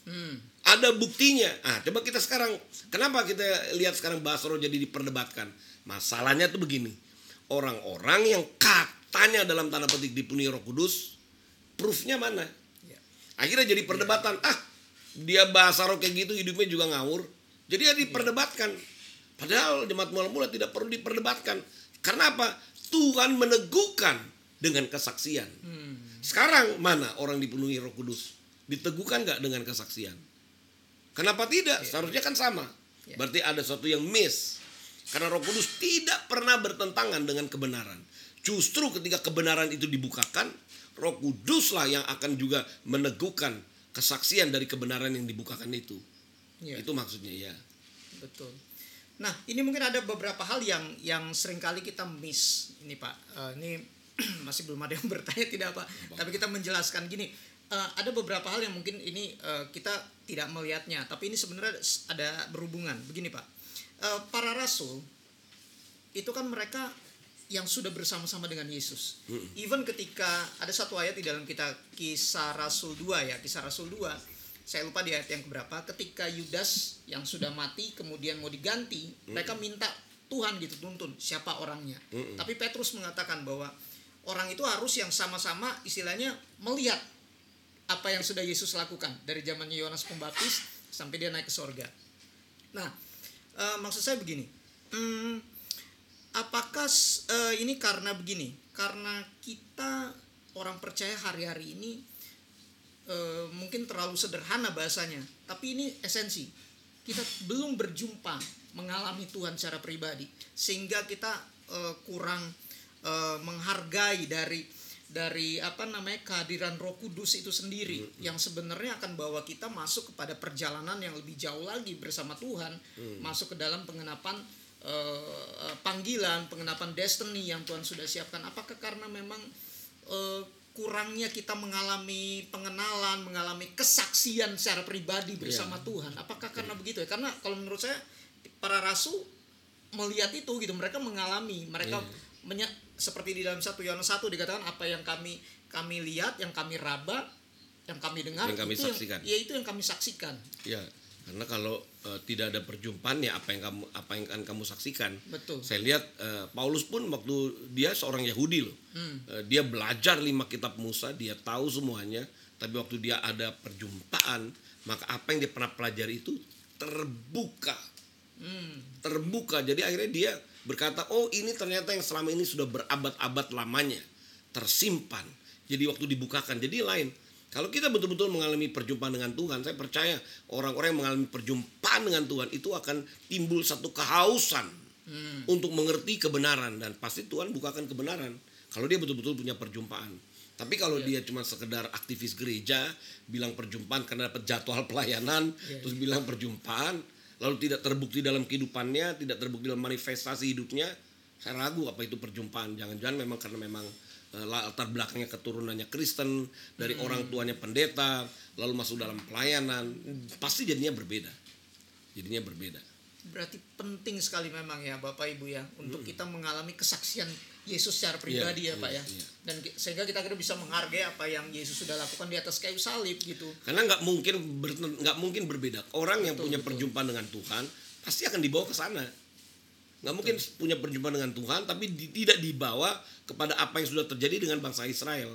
Hmm. Ada buktinya. Ah, coba kita sekarang, kenapa kita lihat sekarang bahasa roh jadi diperdebatkan? Masalahnya tuh begini. Orang-orang yang katanya dalam tanda petik dipenuhi roh kudus, proofnya mana? Ya. Akhirnya jadi perdebatan. Ah, dia bahasa roh kayak gitu hidupnya juga ngawur. Jadi ya diperdebatkan. Padahal jemaat mula-mula tidak perlu diperdebatkan. Karena apa? Tuhan meneguhkan dengan kesaksian. Hmm. Sekarang mana orang dipenuhi roh kudus? Diteguhkan nggak dengan kesaksian? Kenapa tidak? Seharusnya kan sama. Ya. Berarti ada sesuatu yang miss. Karena roh kudus tidak pernah bertentangan dengan kebenaran. Justru ketika kebenaran itu dibukakan, roh kuduslah yang akan juga meneguhkan kesaksian dari kebenaran yang dibukakan itu. Ya. Itu maksudnya ya. Betul. Nah, ini mungkin ada beberapa hal yang yang sering kali kita miss. Ini Pak, Eh, ini masih belum ada yang bertanya tidak Pak. Tapi kita menjelaskan gini. eh, ada beberapa hal yang mungkin ini eh, kita tidak melihatnya, tapi ini sebenarnya ada berhubungan. Begini Pak, Eh, para rasul itu kan mereka yang sudah bersama-sama dengan Yesus. Even ketika ada satu ayat di dalam kita kisah Rasul 2 ya, kisah Rasul 2. Saya lupa di ayat yang keberapa, ketika Yudas yang sudah mati kemudian mau diganti, mereka minta Tuhan gitu tuntun siapa orangnya. Tapi Petrus mengatakan bahwa orang itu harus yang sama-sama istilahnya melihat apa yang sudah Yesus lakukan dari zamannya Yohanes Pembaptis sampai dia naik ke sorga. Nah, eh, maksud saya begini, hmm, apakah eh, ini karena begini? Karena kita orang percaya hari-hari ini eh, mungkin terlalu sederhana bahasanya, tapi ini esensi. Kita belum berjumpa mengalami Tuhan secara pribadi, sehingga kita eh, kurang eh, menghargai dari dari apa namanya kehadiran Roh Kudus itu sendiri. Yang sebenarnya akan bawa kita masuk kepada perjalanan yang lebih jauh lagi bersama Tuhan, masuk ke dalam pengenapan eh, panggilan, pengenapan destiny yang Tuhan sudah siapkan. Apakah karena memang eh, kurangnya kita mengalami pengenalan, mengalami kesaksian secara pribadi bersama Tuhan? Apakah karena begitu ya? Karena kalau menurut saya para rasul melihat itu gitu, mereka mengalami, mereka menye- seperti di dalam satu Yohanes 1 dikatakan apa yang kami kami lihat, yang kami raba, yang kami dengar, Yang kami itu saksikan. ya itu yang kami saksikan. Ya, karena kalau eh, tidak ada perjumpaan ya apa yang kamu apa yang akan kamu saksikan. Betul. Saya lihat eh, Paulus pun waktu dia seorang Yahudi loh. Hmm. Eh, dia belajar lima kitab Musa, dia tahu semuanya, tapi waktu dia ada perjumpaan, maka apa yang dia pernah pelajari itu terbuka. Hmm. Terbuka. Jadi akhirnya dia berkata, "Oh, ini ternyata yang selama ini sudah berabad-abad lamanya tersimpan." Jadi waktu dibukakan jadi lain. Kalau kita betul-betul mengalami perjumpaan dengan Tuhan, saya percaya orang-orang yang mengalami perjumpaan dengan Tuhan itu akan timbul satu kehausan untuk mengerti kebenaran dan pasti Tuhan bukakan kebenaran kalau dia betul-betul punya perjumpaan. Tapi kalau dia cuma sekedar aktivis gereja, bilang perjumpaan karena dapat jadwal pelayanan, terus bilang perjumpaan, lalu tidak terbukti dalam kehidupannya, tidak terbukti dalam manifestasi hidupnya, saya ragu apa itu perjumpaan. Jangan-jangan memang karena memang eh, latar belakangnya keturunannya Kristen, dari orang tuanya pendeta, lalu masuk dalam pelayanan, pasti jadinya berbeda. Jadinya berbeda. Berarti penting sekali memang ya Bapak Ibu ya untuk kita mengalami kesaksian Yesus secara pribadi Iya, ya Pak iya, ya. iya. Dan sehingga kita akhirnya bisa menghargai apa yang Yesus sudah lakukan di atas kayu salib gitu. Karena nggak mungkin nggak mungkin berbeda. Orang yang punya perjumpaan dengan Tuhan pasti akan dibawa ke sana. Nggak mungkin punya perjumpaan dengan Tuhan tapi di- tidak dibawa kepada apa yang sudah terjadi dengan bangsa Israel.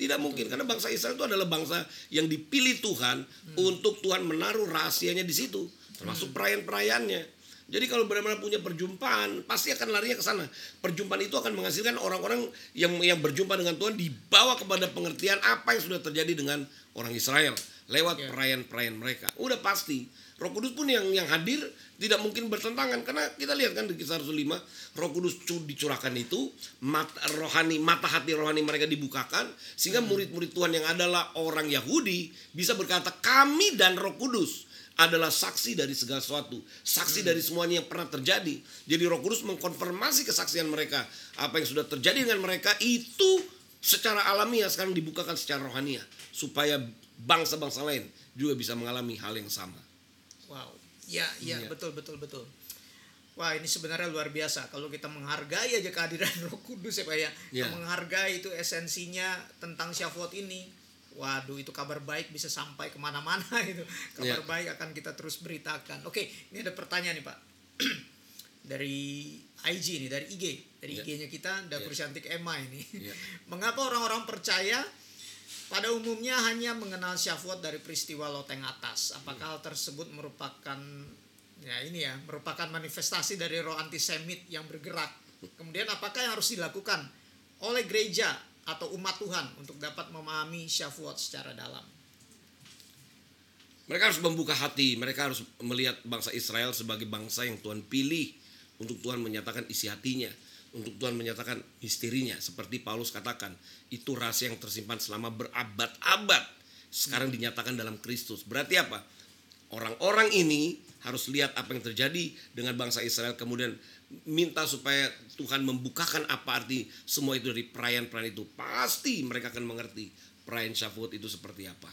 Tidak mungkin karena bangsa Israel itu adalah bangsa yang dipilih Tuhan untuk Tuhan menaruh rahasianya di situ, termasuk perayaan-perayaannya. Jadi kalau benar-benar punya perjumpaan, pasti akan larinya ke sana. Perjumpaan itu akan menghasilkan orang-orang yang yang berjumpa dengan Tuhan dibawa kepada pengertian apa yang sudah terjadi dengan orang Israel lewat Ya. perayaan-perayaan mereka. Udah pasti. Roh Kudus pun yang yang hadir tidak mungkin bertentangan karena kita lihat kan di kisah Rasul 5 Roh Kudus cu- dicurahkan itu mata rohani mata hati rohani mereka dibukakan sehingga murid-murid Tuhan yang adalah orang Yahudi bisa berkata kami dan Roh Kudus adalah saksi dari segala sesuatu, saksi dari semuanya yang pernah terjadi. Jadi Roh Kudus mengkonfirmasi kesaksian mereka, apa yang sudah terjadi dengan mereka itu secara alamiah sekarang dibukakan secara rohania supaya bangsa-bangsa lain juga bisa mengalami hal yang sama. Wow. Ya, ya, Iya. betul betul betul. Wah, ini sebenarnya luar biasa kalau kita menghargai aja kehadiran Roh Kudus ya Pak ya. Kita Menghargai itu esensinya tentang Syafuat ini. Waduh, itu kabar baik bisa sampai ke mana-mana itu. Kabar Iya. baik akan kita terus beritakan. Oke, ini ada pertanyaan nih Pak. dari IG nih, dari IG, dari Iya. IG-nya kita, Dapur Cantik Emma ini. Iya. Mengapa orang-orang percaya pada umumnya hanya mengenal syafuat dari peristiwa loteng atas. Apakah hal tersebut merupakan ya ini ya, merupakan manifestasi dari roh antisemit yang bergerak. Kemudian apakah yang harus dilakukan oleh gereja atau umat Tuhan untuk dapat memahami syafuat secara dalam? Mereka harus membuka hati, mereka harus melihat bangsa Israel sebagai bangsa yang Tuhan pilih untuk Tuhan menyatakan isi hatinya, untuk Tuhan menyatakan misterinya. Seperti Paulus katakan, itu rahasia yang tersimpan selama berabad-abad. Sekarang dinyatakan dalam Kristus. Berarti apa? Orang-orang ini harus lihat apa yang terjadi dengan bangsa Israel kemudian minta supaya Tuhan membukakan apa arti semua itu dari perayaan-perayaan itu. Pasti mereka akan mengerti perayaan Shavuot itu seperti apa.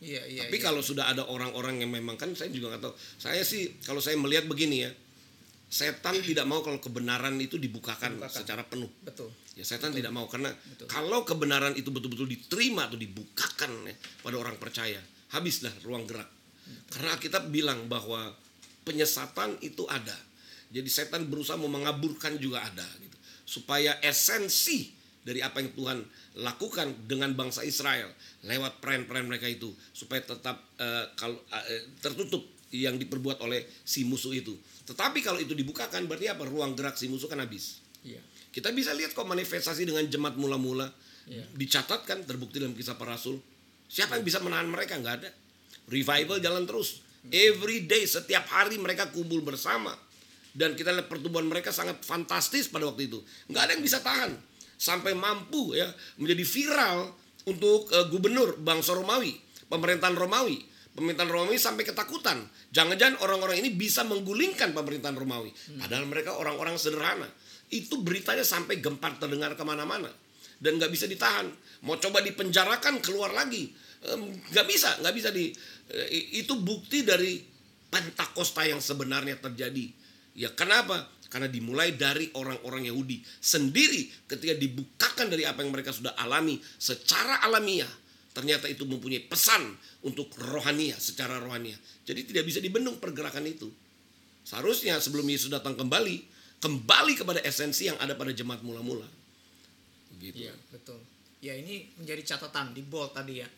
Iya, iya. Tapi iya. kalau sudah ada orang-orang yang memang kan saya juga nggak tahu. Saya sih kalau saya melihat begini ya, setan tidak mau kalau kebenaran itu dibukakan, Dibukakan. secara penuh. betul. Ya setan tidak mau karena Betul. kalau kebenaran itu betul-betul diterima atau dibukakan ya, pada orang percaya, habislah ruang gerak. Karena kita bilang bahwa penyesatan itu ada. Jadi setan berusaha mau mengaburkan juga ada gitu. Supaya esensi dari apa yang Tuhan lakukan dengan bangsa Israel lewat peran-peran mereka itu supaya tetap eh, kalau eh, tertutup yang diperbuat oleh si musuh itu. Tetapi kalau itu dibukakan berarti apa? Ruang gerak si musuh kan habis. Iya. Kita bisa lihat kok manifestasi dengan jemaat mula-mula Iya. dicatatkan terbukti dalam kisah para rasul. Siapa yang bisa menahan mereka? Nggak ada. Revival jalan terus. Every day setiap hari mereka kumpul bersama. Dan kita lihat pertumbuhan mereka sangat fantastis pada waktu itu. Nggak ada yang bisa tahan. Sampai mampu ya menjadi viral untuk eh, gubernur bangsa Romawi, pemerintahan Romawi. Pemerintahan Romawi sampai ketakutan. Jangan-jangan orang-orang ini bisa menggulingkan pemerintahan Romawi. Padahal mereka orang-orang sederhana. Itu beritanya sampai gempar terdengar ke mana-mana. Dan nggak bisa ditahan. Mau coba dipenjarakan keluar lagi. Nggak bisa, nggak bisa di. eh, itu bukti dari Pentakosta yang sebenarnya terjadi. Ya kenapa? Karena dimulai dari orang-orang Yahudi sendiri ketika dibukakan dari apa yang mereka sudah alami secara alamiah. Ternyata itu mempunyai pesan untuk rohania, secara rohania. Jadi tidak bisa dibendung pergerakan itu. Seharusnya sebelum Yesus datang kembali, kembali kepada esensi yang ada pada jemaat mula-mula. Begitu. Iya, betul. Ya ini menjadi catatan di bold tadi ya.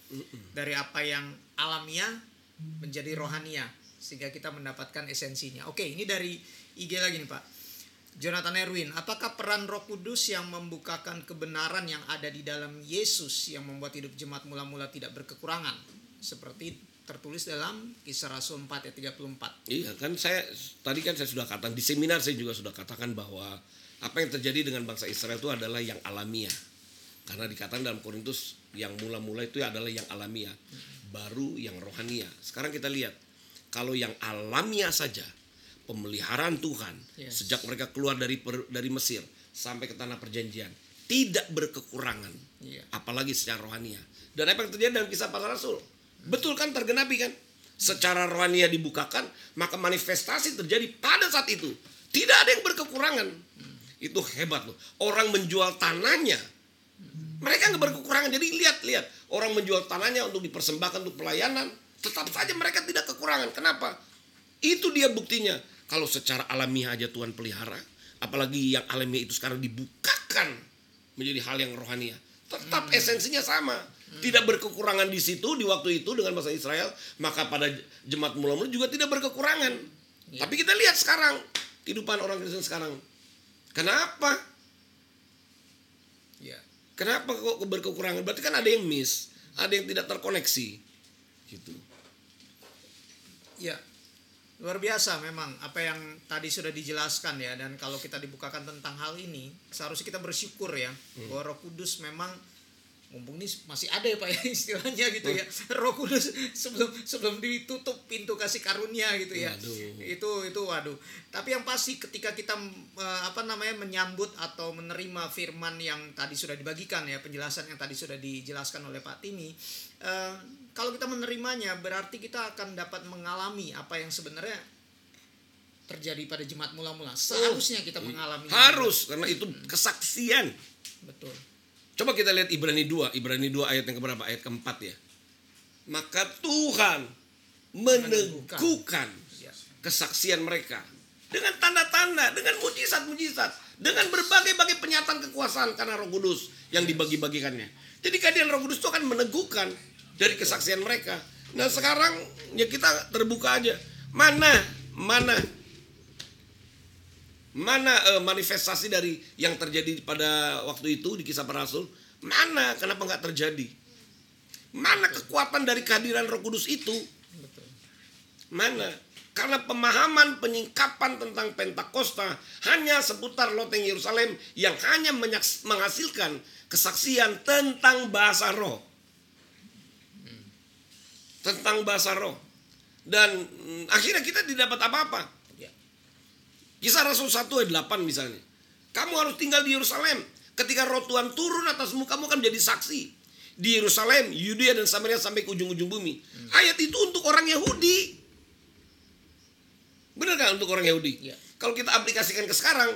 Dari apa yang alamiah menjadi rohania sehingga kita mendapatkan esensinya. Oke, ini dari IG lagi nih, Pak. Jonathan Erwin, apakah peran Roh Kudus yang membukakan kebenaran yang ada di dalam Yesus yang membuat hidup jemaat mula-mula tidak berkekurangan? Seperti tertulis dalam Kisah Rasul 4 ayat 34. Iya kan saya tadi kan saya sudah katakan di seminar saya juga sudah katakan bahwa apa yang terjadi dengan bangsa Israel itu adalah yang alamiah. Karena dikatakan dalam Korintus yang mula-mula itu adalah yang alamiah, baru yang rohania. Sekarang kita lihat kalau yang alamiah saja pemeliharaan Tuhan Yes. sejak mereka keluar dari per- dari Mesir sampai ke tanah perjanjian tidak berkekurangan. Iya. Apalagi secara rohania. Dan apa yang terjadi dalam kisah para rasul? Betul kan tergenapi kan? Secara rohania dibukakan, maka manifestasi terjadi pada saat itu. Tidak ada yang berkekurangan. Itu hebat loh. Orang menjual tanahnya. Mereka nggak berkekurangan. Jadi lihat-lihat. Orang menjual tanahnya untuk dipersembahkan untuk pelayanan. Tetap saja mereka tidak kekurangan. Kenapa? Itu dia buktinya. Kalau secara alamiah aja Tuhan pelihara, apalagi yang alamiah itu sekarang dibukakan menjadi hal yang rohania. Tetap esensinya sama. Tidak berkekurangan di situ di waktu itu dengan bangsa Israel, maka pada jemaat mula-mula juga tidak berkekurangan. Tapi kita lihat sekarang kehidupan orang Kristen sekarang. Kenapa? Ya. Kenapa kok berkekurangan? Berarti kan ada yang miss, ada yang tidak terkoneksi. Gitu. Ya, luar biasa memang apa yang tadi sudah dijelaskan ya dan kalau kita dibukakan tentang hal ini seharusnya kita bersyukur ya bahwa Roh Kudus memang mumpung ini masih ada ya Pak ya istilahnya gitu ya Roh Kudus sebelum sebelum ditutup pintu kasih karunia gitu ya. Waduh. itu itu waduh. Tapi yang pasti ketika kita eh, apa namanya menyambut atau menerima firman yang tadi sudah dibagikan ya penjelasan yang tadi sudah dijelaskan oleh Pak Timi eh, kalau kita menerimanya berarti kita akan dapat mengalami apa yang sebenarnya terjadi pada jemaat mula-mula seharusnya kita mengalami Harus karena itu kesaksian. betul Coba kita lihat Ibrani 2, Ibrani 2 ayat yang keberapa? Ayat keempat ya. Maka Tuhan meneguhkan kesaksian mereka dengan tanda-tanda, dengan mujizat-mujizat, dengan berbagai-bagai penyataan kekuasaan karena Roh Kudus yang dibagi-bagikannya. Jadi kehadiran Roh Kudus itu akan meneguhkan dari kesaksian mereka. Nah sekarang ya kita terbuka aja. Mana, mana, mana eh, manifestasi dari yang terjadi pada waktu itu di kisah para rasul? Mana? Kenapa nggak terjadi? Mana kekuatan dari kehadiran Roh Kudus itu? Mana? Karena pemahaman penyingkapan tentang Pentakosta hanya seputar loteng Yerusalem yang hanya menghasilkan kesaksian tentang bahasa roh. Tentang bahasa roh. Dan mm, akhirnya kita tidak dapat apa-apa. ya Kisah Rasul 1 ayat 8 misalnya. Kamu harus tinggal di Yerusalem. Ketika roh Tuhan turun atasmu, kamu akan menjadi saksi. Di Yerusalem, Yudea dan Samaria sampai ke ujung-ujung bumi. Ayat itu untuk orang Yahudi. Benar kan untuk orang Yahudi? Iya. Kalau kita aplikasikan ke sekarang,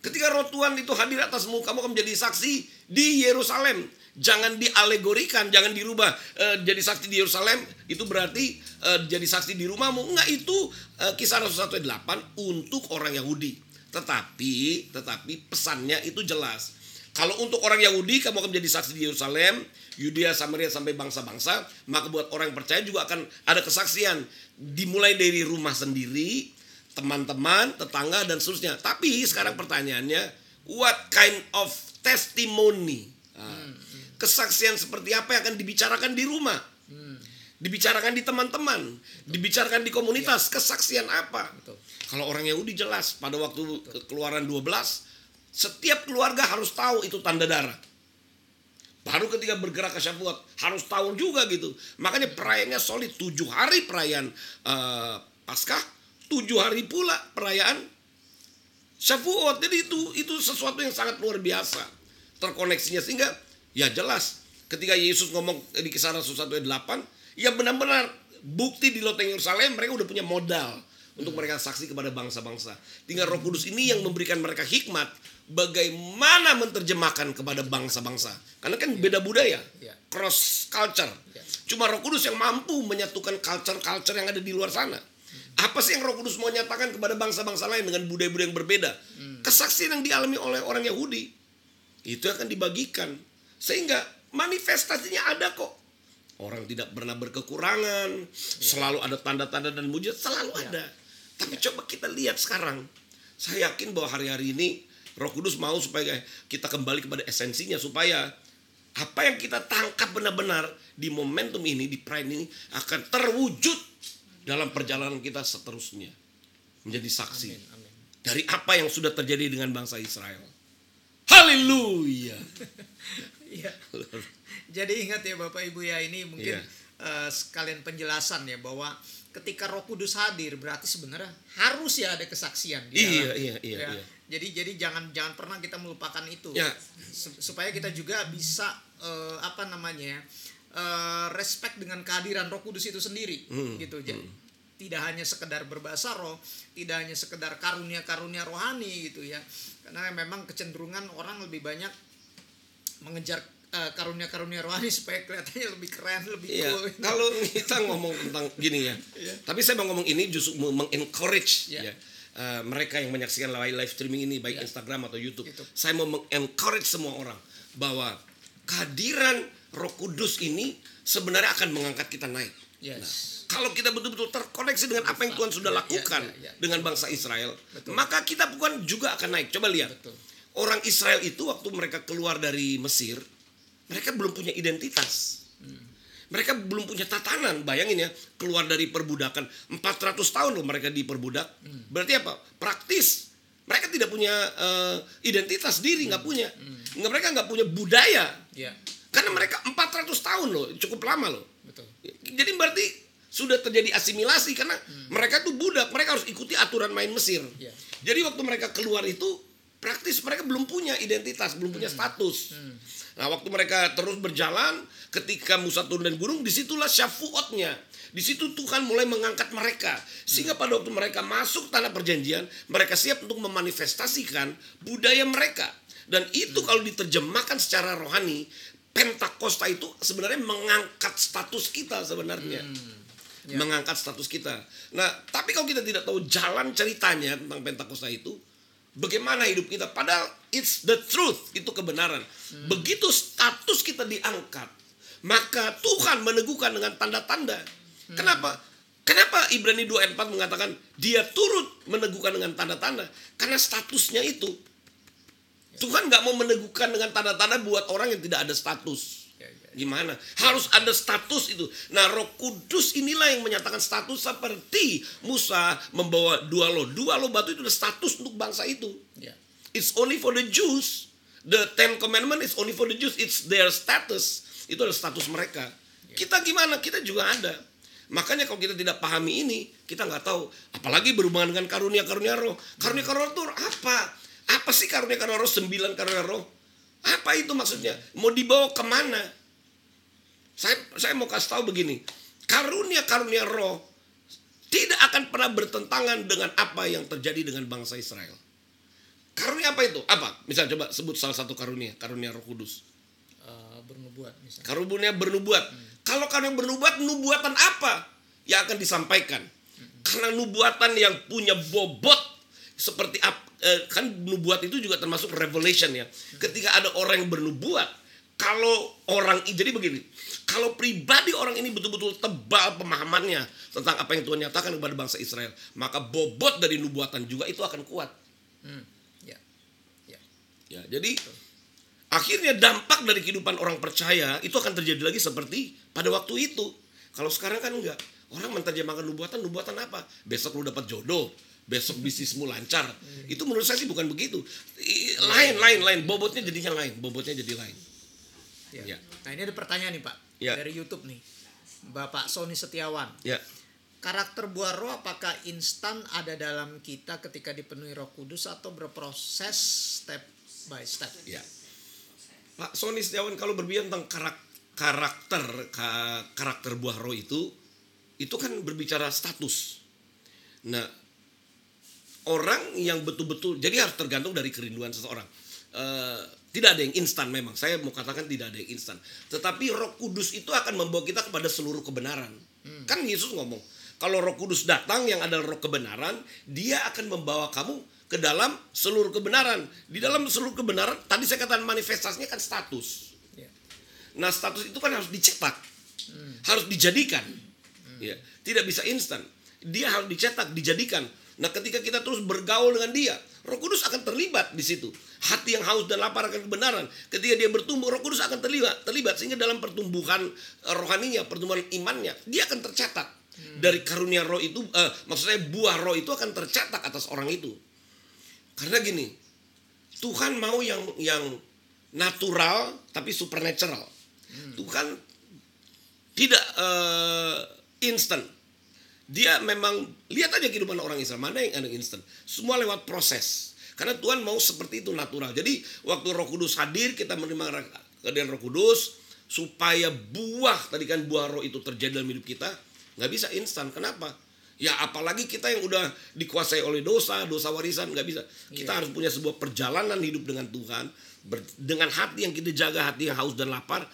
ketika roh Tuhan itu hadir atasmu, kamu akan menjadi saksi di Yerusalem. Jangan dialegorikan, jangan dirubah eh, jadi saksi di Yerusalem. Itu berarti eh, jadi saksi di rumahmu. Enggak itu eh, kisah Rasul 1 ayat 8 untuk orang Yahudi. Tetapi, tetapi pesannya itu jelas. Kalau untuk orang Yahudi kamu akan menjadi saksi di Yerusalem, Yudea, Samaria sampai bangsa-bangsa, maka buat orang yang percaya juga akan ada kesaksian dimulai dari rumah sendiri, teman-teman, tetangga dan seterusnya. Tapi sekarang pertanyaannya, what kind of testimony? Kesaksian seperti apa yang akan dibicarakan di rumah? Dibicarakan di teman-teman, dibicarakan di komunitas, kesaksian apa? Betul. Kalau orang Yahudi jelas pada waktu keluaran 12 setiap keluarga harus tahu itu tanda darah. Baru ketika bergerak ke Syafuat harus tahu juga gitu. Makanya perayaannya solid. Tujuh hari perayaan eh, Paskah, tujuh hari pula perayaan Syafuat. Jadi itu itu sesuatu yang sangat luar biasa terkoneksinya sehingga ya jelas ketika Yesus ngomong di kisah Rasul 1 ayat 8 ya benar-benar bukti di loteng Yerusalem mereka udah punya modal untuk mereka saksi kepada bangsa-bangsa. Tinggal Roh Kudus ini yang memberikan mereka hikmat bagaimana menerjemahkan kepada bangsa-bangsa. Karena kan beda budaya, Ya. cross culture. Ya. Cuma Roh Kudus yang mampu menyatukan culture-culture yang ada di luar sana. Apa sih yang Roh Kudus mau nyatakan kepada bangsa-bangsa lain dengan budaya-budaya yang berbeda? Kesaksian yang dialami oleh orang Yahudi itu akan dibagikan sehingga manifestasinya ada kok. Orang tidak pernah berkekurangan, selalu ada tanda-tanda dan mujizat selalu Ya. ada. Tapi coba kita lihat sekarang. Saya yakin bahwa hari-hari ini Roh Kudus mau supaya kita kembali kepada esensinya supaya apa yang kita tangkap benar-benar di momentum ini di pride ini akan terwujud dalam perjalanan kita seterusnya menjadi saksi amin dari apa yang sudah terjadi dengan bangsa Israel. Haleluya. Iya. Jadi ingat ya Bapak Ibu ya ini mungkin Iya. eh, sekalian penjelasan ya bahwa ketika Roh Kudus hadir berarti sebenarnya harus ya ada kesaksian di Iya, dalam. iya, iya, Ya. iya. Jadi jadi jangan jangan pernah kita melupakan itu. Ya. Sup- Supaya kita juga bisa eh, apa namanya ya, eh, respect dengan kehadiran Roh Kudus itu sendiri Hmm, gitu. Jadi tidak hanya sekedar berbahasa roh, tidak hanya sekedar karunia-karunia rohani gitu ya. Karena memang kecenderungan orang lebih banyak mengejar eh, karunia-karunia rohani supaya kelihatannya lebih keren, lebih Iya, cool. kalau kita ngomong tentang gini ya, tapi saya mau ngomong ini justru mengencourage Iya. ya eh, mereka yang menyaksikan live live streaming ini baik Iya. Instagram atau YouTube. YouTube. Saya mau mengencourage semua orang bahwa kehadiran Roh Kudus ini sebenarnya akan mengangkat kita naik. Yes. Nah, kalau kita betul-betul terkoneksi dengan apa yang Tuhan sudah Iya, iya, lakukan iya, iya. dengan bangsa Israel, Betul. maka kita bukan juga akan naik. Coba lihat. Betul. Orang Israel itu waktu mereka keluar dari Mesir, mereka belum punya identitas. Mereka belum punya tatanan. Bayangin ya, keluar dari perbudakan 400 tahun loh mereka diperbudak. Berarti apa? Praktis. Mereka tidak punya eh, identitas diri, nggak punya. Nggak mereka nggak punya budaya. Iya, Karena mereka 400 tahun loh, cukup lama loh. betul. Jadi berarti sudah terjadi asimilasi karena mereka tuh budak, mereka harus ikuti aturan main Mesir. Iya. Jadi waktu mereka keluar itu praktis mereka belum punya identitas, belum punya status. Nah, waktu mereka terus berjalan, ketika Musa turun dari gunung, di situlah syafuotnya. Di situ Tuhan mulai mengangkat mereka. Sehingga pada waktu mereka masuk tanah perjanjian, mereka siap untuk memanifestasikan budaya mereka. Dan itu kalau diterjemahkan secara rohani, Pentakosta itu sebenarnya mengangkat status kita sebenarnya. Mengangkat status kita. Nah, tapi kalau kita tidak tahu jalan ceritanya tentang Pentakosta itu, bagaimana hidup kita? Padahal it's the truth, itu kebenaran. Begitu status kita diangkat, maka Tuhan meneguhkan dengan tanda-tanda. Kenapa? Kenapa Ibrani 2 ayat 4 mengatakan dia turut meneguhkan dengan tanda-tanda? Karena statusnya itu. Tuhan nggak mau meneguhkan dengan tanda-tanda buat orang yang tidak ada status. Gimana? Harus ada status itu. Nah, Roh Kudus inilah yang menyatakan status seperti Musa membawa dua lo. Dua lo batu itu ada status untuk bangsa itu. Ya. It's only for the Jews. The Ten Commandment is only for the Jews. It's their status. Itu adalah status mereka. Kita gimana? Kita juga ada. Makanya kalau kita tidak pahami ini, kita nggak tahu. Apalagi berhubungan dengan karunia-karunia roh. Karunia-karunia roh itu apa? Apa sih karunia-karunia roh? Sembilan karunia roh. Apa itu maksudnya? Mau dibawa ke mana? Saya saya mau kasih tahu begini. Karunia-karunia roh tidak akan pernah bertentangan dengan apa yang terjadi dengan bangsa Israel. Karunia apa itu? Apa? Misal coba sebut salah satu karunia, karunia Roh Kudus. Eh, bernubuat misalnya. Karunia bernubuat. Kalau karunia bernubuat, nubuatan apa yang akan disampaikan? Karena nubuatan yang punya bobot seperti ap- eh, kan nubuat itu juga termasuk revelation ya. Ketika ada orang yang bernubuat, kalau orang jadi begini, kalau pribadi orang ini betul-betul tebal pemahamannya tentang apa yang Tuhan nyatakan kepada bangsa Israel, maka bobot dari nubuatan juga itu akan kuat. Hmm. Ya. Ya. Ya, jadi akhirnya dampak dari kehidupan orang percaya itu akan terjadi lagi seperti pada waktu itu. Kalau sekarang kan enggak. Orang menerjemahkan nubuatan, nubuatan apa? Besok lu dapat jodoh, besok bisnismu lancar. Itu menurut saya sih bukan begitu. Lain, lain, lain. Bobotnya jadinya lain. Bobotnya jadi lain. Ya. Ya. Nah ini ada pertanyaan nih Pak Ya. dari YouTube nih, Bapak Sony Setiawan. Ya, Karakter buah roh apakah instan ada dalam kita ketika dipenuhi Roh Kudus atau berproses step by step? ya. Pak Sony Setiawan kalau berbicara tentang karak- karakter ka- karakter buah roh itu itu kan berbicara status. Nah, orang yang betul-betul jadi harus tergantung dari kerinduan seseorang. Eh, tidak ada yang instan memang. Saya mau katakan tidak ada yang instan. Tetapi Roh Kudus itu akan membawa kita kepada seluruh kebenaran. Kan Yesus ngomong, kalau Roh Kudus datang yang adalah Roh kebenaran, dia akan membawa kamu ke dalam seluruh kebenaran. Di dalam seluruh kebenaran, tadi saya katakan manifestasinya kan status. Ya. Nah, status itu kan harus dicetak. Harus dijadikan. Ya, tidak bisa instan. Dia harus dicetak, dijadikan. Nah, ketika kita terus bergaul dengan dia, Roh Kudus akan terlibat di situ. Hati yang haus dan lapar akan kebenaran. Ketika dia bertumbuh, Roh Kudus akan terlibat, terlibat sehingga dalam pertumbuhan eh, rohaninya, pertumbuhan imannya, dia akan tercetak. Dari karunia roh itu, eh, maksudnya buah roh itu akan tercetak atas orang itu. Karena gini, Tuhan mau yang yang natural tapi supernatural. Tuhan tidak eh, instan. Dia memang lihat aja kehidupan orang Israel mana yang ada instan. Semua lewat proses. Karena Tuhan mau seperti itu natural. Jadi waktu Roh Kudus hadir kita menerima kehadiran Roh Kudus supaya buah tadi kan buah roh itu terjadi dalam hidup kita nggak bisa instan. Kenapa? Ya apalagi kita yang udah dikuasai oleh dosa, dosa warisan nggak bisa. Kita harus punya sebuah perjalanan hidup dengan Tuhan Ber- dengan hati yang kita jaga hati yang haus dan lapar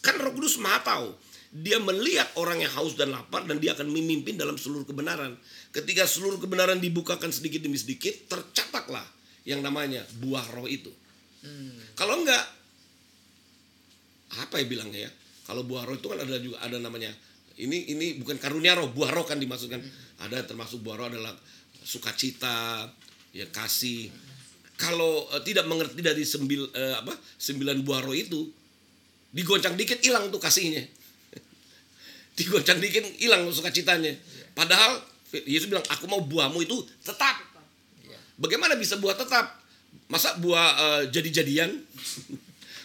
kan Roh Kudus maha tahu dia melihat orang yang haus dan lapar dan dia akan memimpin dalam seluruh kebenaran. Ketika seluruh kebenaran dibukakan sedikit demi sedikit tercatatlah yang namanya buah roh itu. Kalau enggak apa ya bilangnya ya? Kalau buah roh itu kan ada juga ada namanya ini ini bukan karunia roh buah roh kan dimaksudkan. Ada termasuk buah roh adalah sukacita ya kasih. Kalau eh, tidak mengerti dari sembil eh, apa sembilan buah roh itu digoncang dikit hilang tuh kasihnya digoncang dikit hilang sukacitanya. Padahal Yesus bilang aku mau buahmu itu tetap. Bagaimana bisa buah tetap? Masa buah eh, jadi-jadian?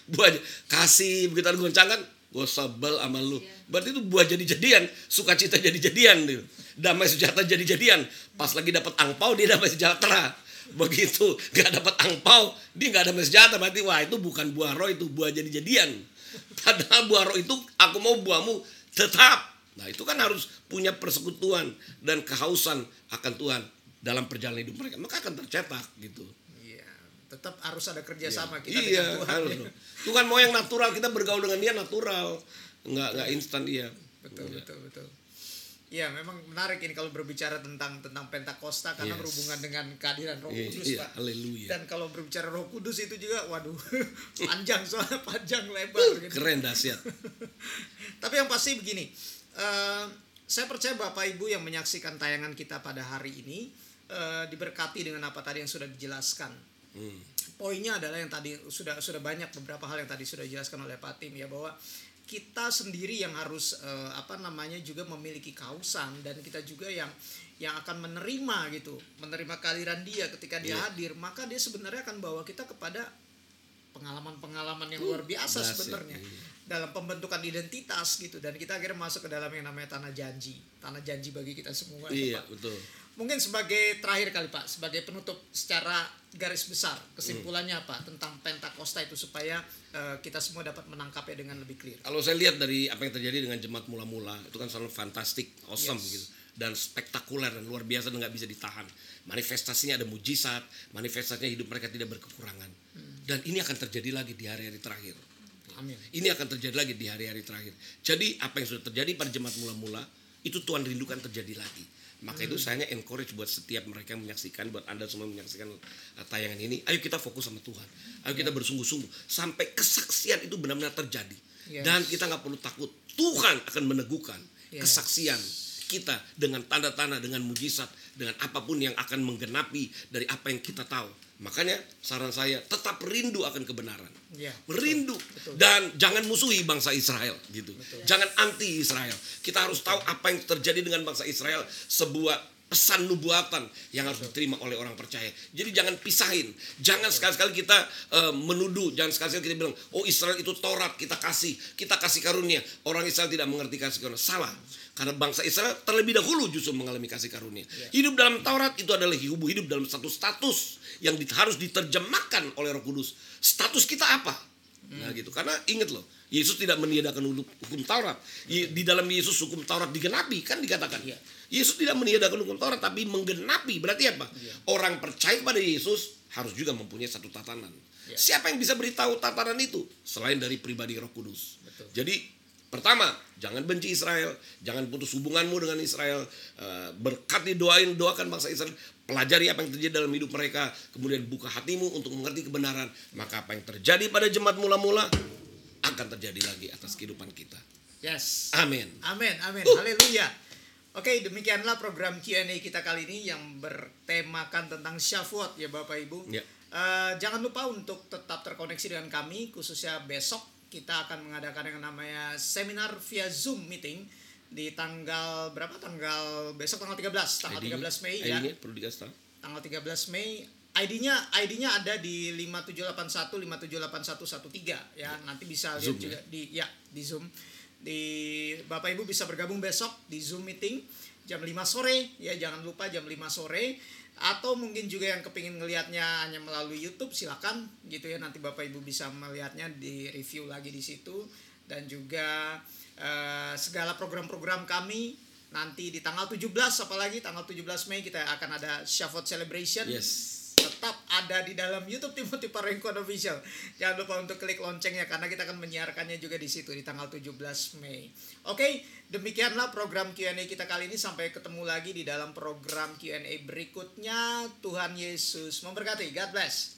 Buah kasih begitu ada goncang kan? Gue sebel sama lu. Berarti itu buah jadi-jadian sukacita jadi-jadian gitu. damai sejahtera jadi-jadian. Pas lagi dapat angpau dia damai sejahtera. Begitu nggak dapat angpau dia nggak damai sejahtera. Berarti wah itu bukan buah roh itu buah jadi-jadian. Padahal buah roh itu aku mau buahmu tetap. Nah itu kan harus punya persekutuan dan kehausan akan Tuhan dalam perjalanan hidup mereka. Maka akan tercetak gitu. Iya, tetap harus ada kerjasama kita iya dengan Tuhan. harus. Ya. Tuhan mau yang natural kita bergaul dengan dia natural. Nggak nggak instan dia Betul, betul, betul. Iya, memang menarik ini kalau berbicara tentang tentang Pentakosta karena Yes. berhubungan dengan kehadiran Roh Iya, Kudus, iya, Pak. haleluya. Dan kalau berbicara Roh Kudus itu juga waduh, panjang soalnya panjang lebar gitu. keren dahsyat Tapi yang pasti begini, eh, saya percaya Bapak Ibu yang menyaksikan tayangan kita pada hari ini eh, diberkati dengan apa tadi yang sudah dijelaskan. Hmm. Poinnya adalah yang tadi sudah sudah banyak beberapa hal yang tadi sudah dijelaskan oleh Pak Tim ya bahwa kita sendiri yang harus eh, apa namanya juga memiliki kausan dan kita juga yang yang akan menerima gitu, menerima kehadiran dia ketika dia Iya. hadir, maka dia sebenarnya akan bawa kita kepada pengalaman-pengalaman yang luar biasa dahsyat, sebenarnya iya. dalam pembentukan identitas gitu dan kita akhirnya masuk ke dalam yang namanya tanah janji tanah janji bagi kita semua iya Pak. betul mungkin sebagai terakhir kali pak sebagai penutup secara garis besar kesimpulannya Hmm. apa tentang Pentakosta itu supaya eh, kita semua dapat menangkapnya dengan lebih clear kalau saya lihat dari apa yang terjadi dengan jemaat mula-mula itu kan selalu fantastik awesome Yes. gitu dan spektakuler dan luar biasa dan nggak bisa ditahan manifestasinya ada mujizat manifestasinya hidup mereka tidak berkekurangan dan ini akan terjadi lagi di hari-hari terakhir amin Ini akan terjadi lagi di hari-hari terakhir. Jadi apa yang sudah terjadi pada jemaat mula-mula itu Tuhan rindukan terjadi lagi. Maka itu saya encourage buat setiap mereka yang menyaksikan, buat anda semua yang menyaksikan uh, tayangan ini, ayo kita fokus sama Tuhan. Ayo kita bersungguh-sungguh sampai kesaksian itu benar-benar terjadi. Yes. Dan kita nggak perlu takut. Tuhan akan meneguhkan Yes. kesaksian kita dengan tanda-tanda, dengan mujizat, dengan apa pun yang akan menggenapi dari apa yang kita tahu. Makanya saran saya tetap rindu akan kebenaran ya merindu dan jangan musuhi bangsa Israel gitu. Jangan anti Israel. Kita harus tahu apa yang terjadi dengan bangsa Israel sebuah pesan nubuatan yang harus diterima oleh orang percaya. Jadi jangan pisahin. Jangan sekali-sekali kita eh, menuduh, jangan sekali-sekali kita bilang, "Oh, Israel itu Taurat, kita kasih, kita kasih karunia." Orang Israel tidak mengerti kasih karunia. Salah. Karena bangsa Israel terlebih dahulu justru mengalami kasih karunia. Hidup dalam Taurat itu adalah hidup hidup dalam satu status yang di- harus diterjemahkan oleh Roh Kudus. Status kita apa? Nah gitu. Karena ingat loh, Yesus tidak meniadakan hukum, Taurat. Di dalam Yesus hukum Taurat digenapi kan dikatakan. Yesus tidak meniadakan hukum Taurat tapi menggenapi. Berarti apa? Orang percaya pada Yesus harus juga mempunyai satu tatanan. Siapa yang bisa beritahu tatanan itu selain dari pribadi Roh Kudus? Jadi pertama, jangan benci Israel, jangan putus hubunganmu dengan Israel. Eh, berkati doain, doakan bangsa Israel. Pelajari apa yang terjadi dalam hidup mereka, kemudian buka hatimu untuk mengerti kebenaran. Maka apa yang terjadi pada jemaat mula-mula akan terjadi lagi atas kehidupan kita. yes Amin. Amin, amin, Uh. haleluya. Oke, demikianlah program Q&A kita kali ini yang bertemakan tentang Shavuot ya Bapak Ibu. Ya. Eh, jangan lupa untuk tetap terkoneksi dengan kami, khususnya besok kita akan mengadakan yang namanya seminar via Zoom meeting di tanggal berapa? Tanggal besok tanggal 13, tanggal 13 Mei ya. ID-nya perlu dikasih tahu. tanggal 13 Mei. ID-nya ID-nya ada di 5781 578113 ya nanti bisa lihat Zoom, juga di ya di Zoom. Di Bapak Ibu bisa bergabung besok di Zoom meeting jam 5 sore. Ya jangan lupa jam 5 sore atau mungkin juga yang kepingin ngelihatnya hanya melalui YouTube silakan gitu ya. Nanti Bapak Ibu bisa melihatnya di review lagi di situ. Dan juga eh, segala program-program kami nanti di tanggal 17 apalagi tanggal 17 Mei kita akan ada Shavuot Celebration. Yes. Tetap ada di dalam YouTube Timothy Parengkon Official. Jangan lupa untuk klik loncengnya karena kita akan menyiarkannya juga di situ di tanggal 17 Mei. Oke, demikianlah program Q&A kita kali ini sampai ketemu lagi di dalam program Q&A berikutnya. Tuhan Yesus memberkati. God bless.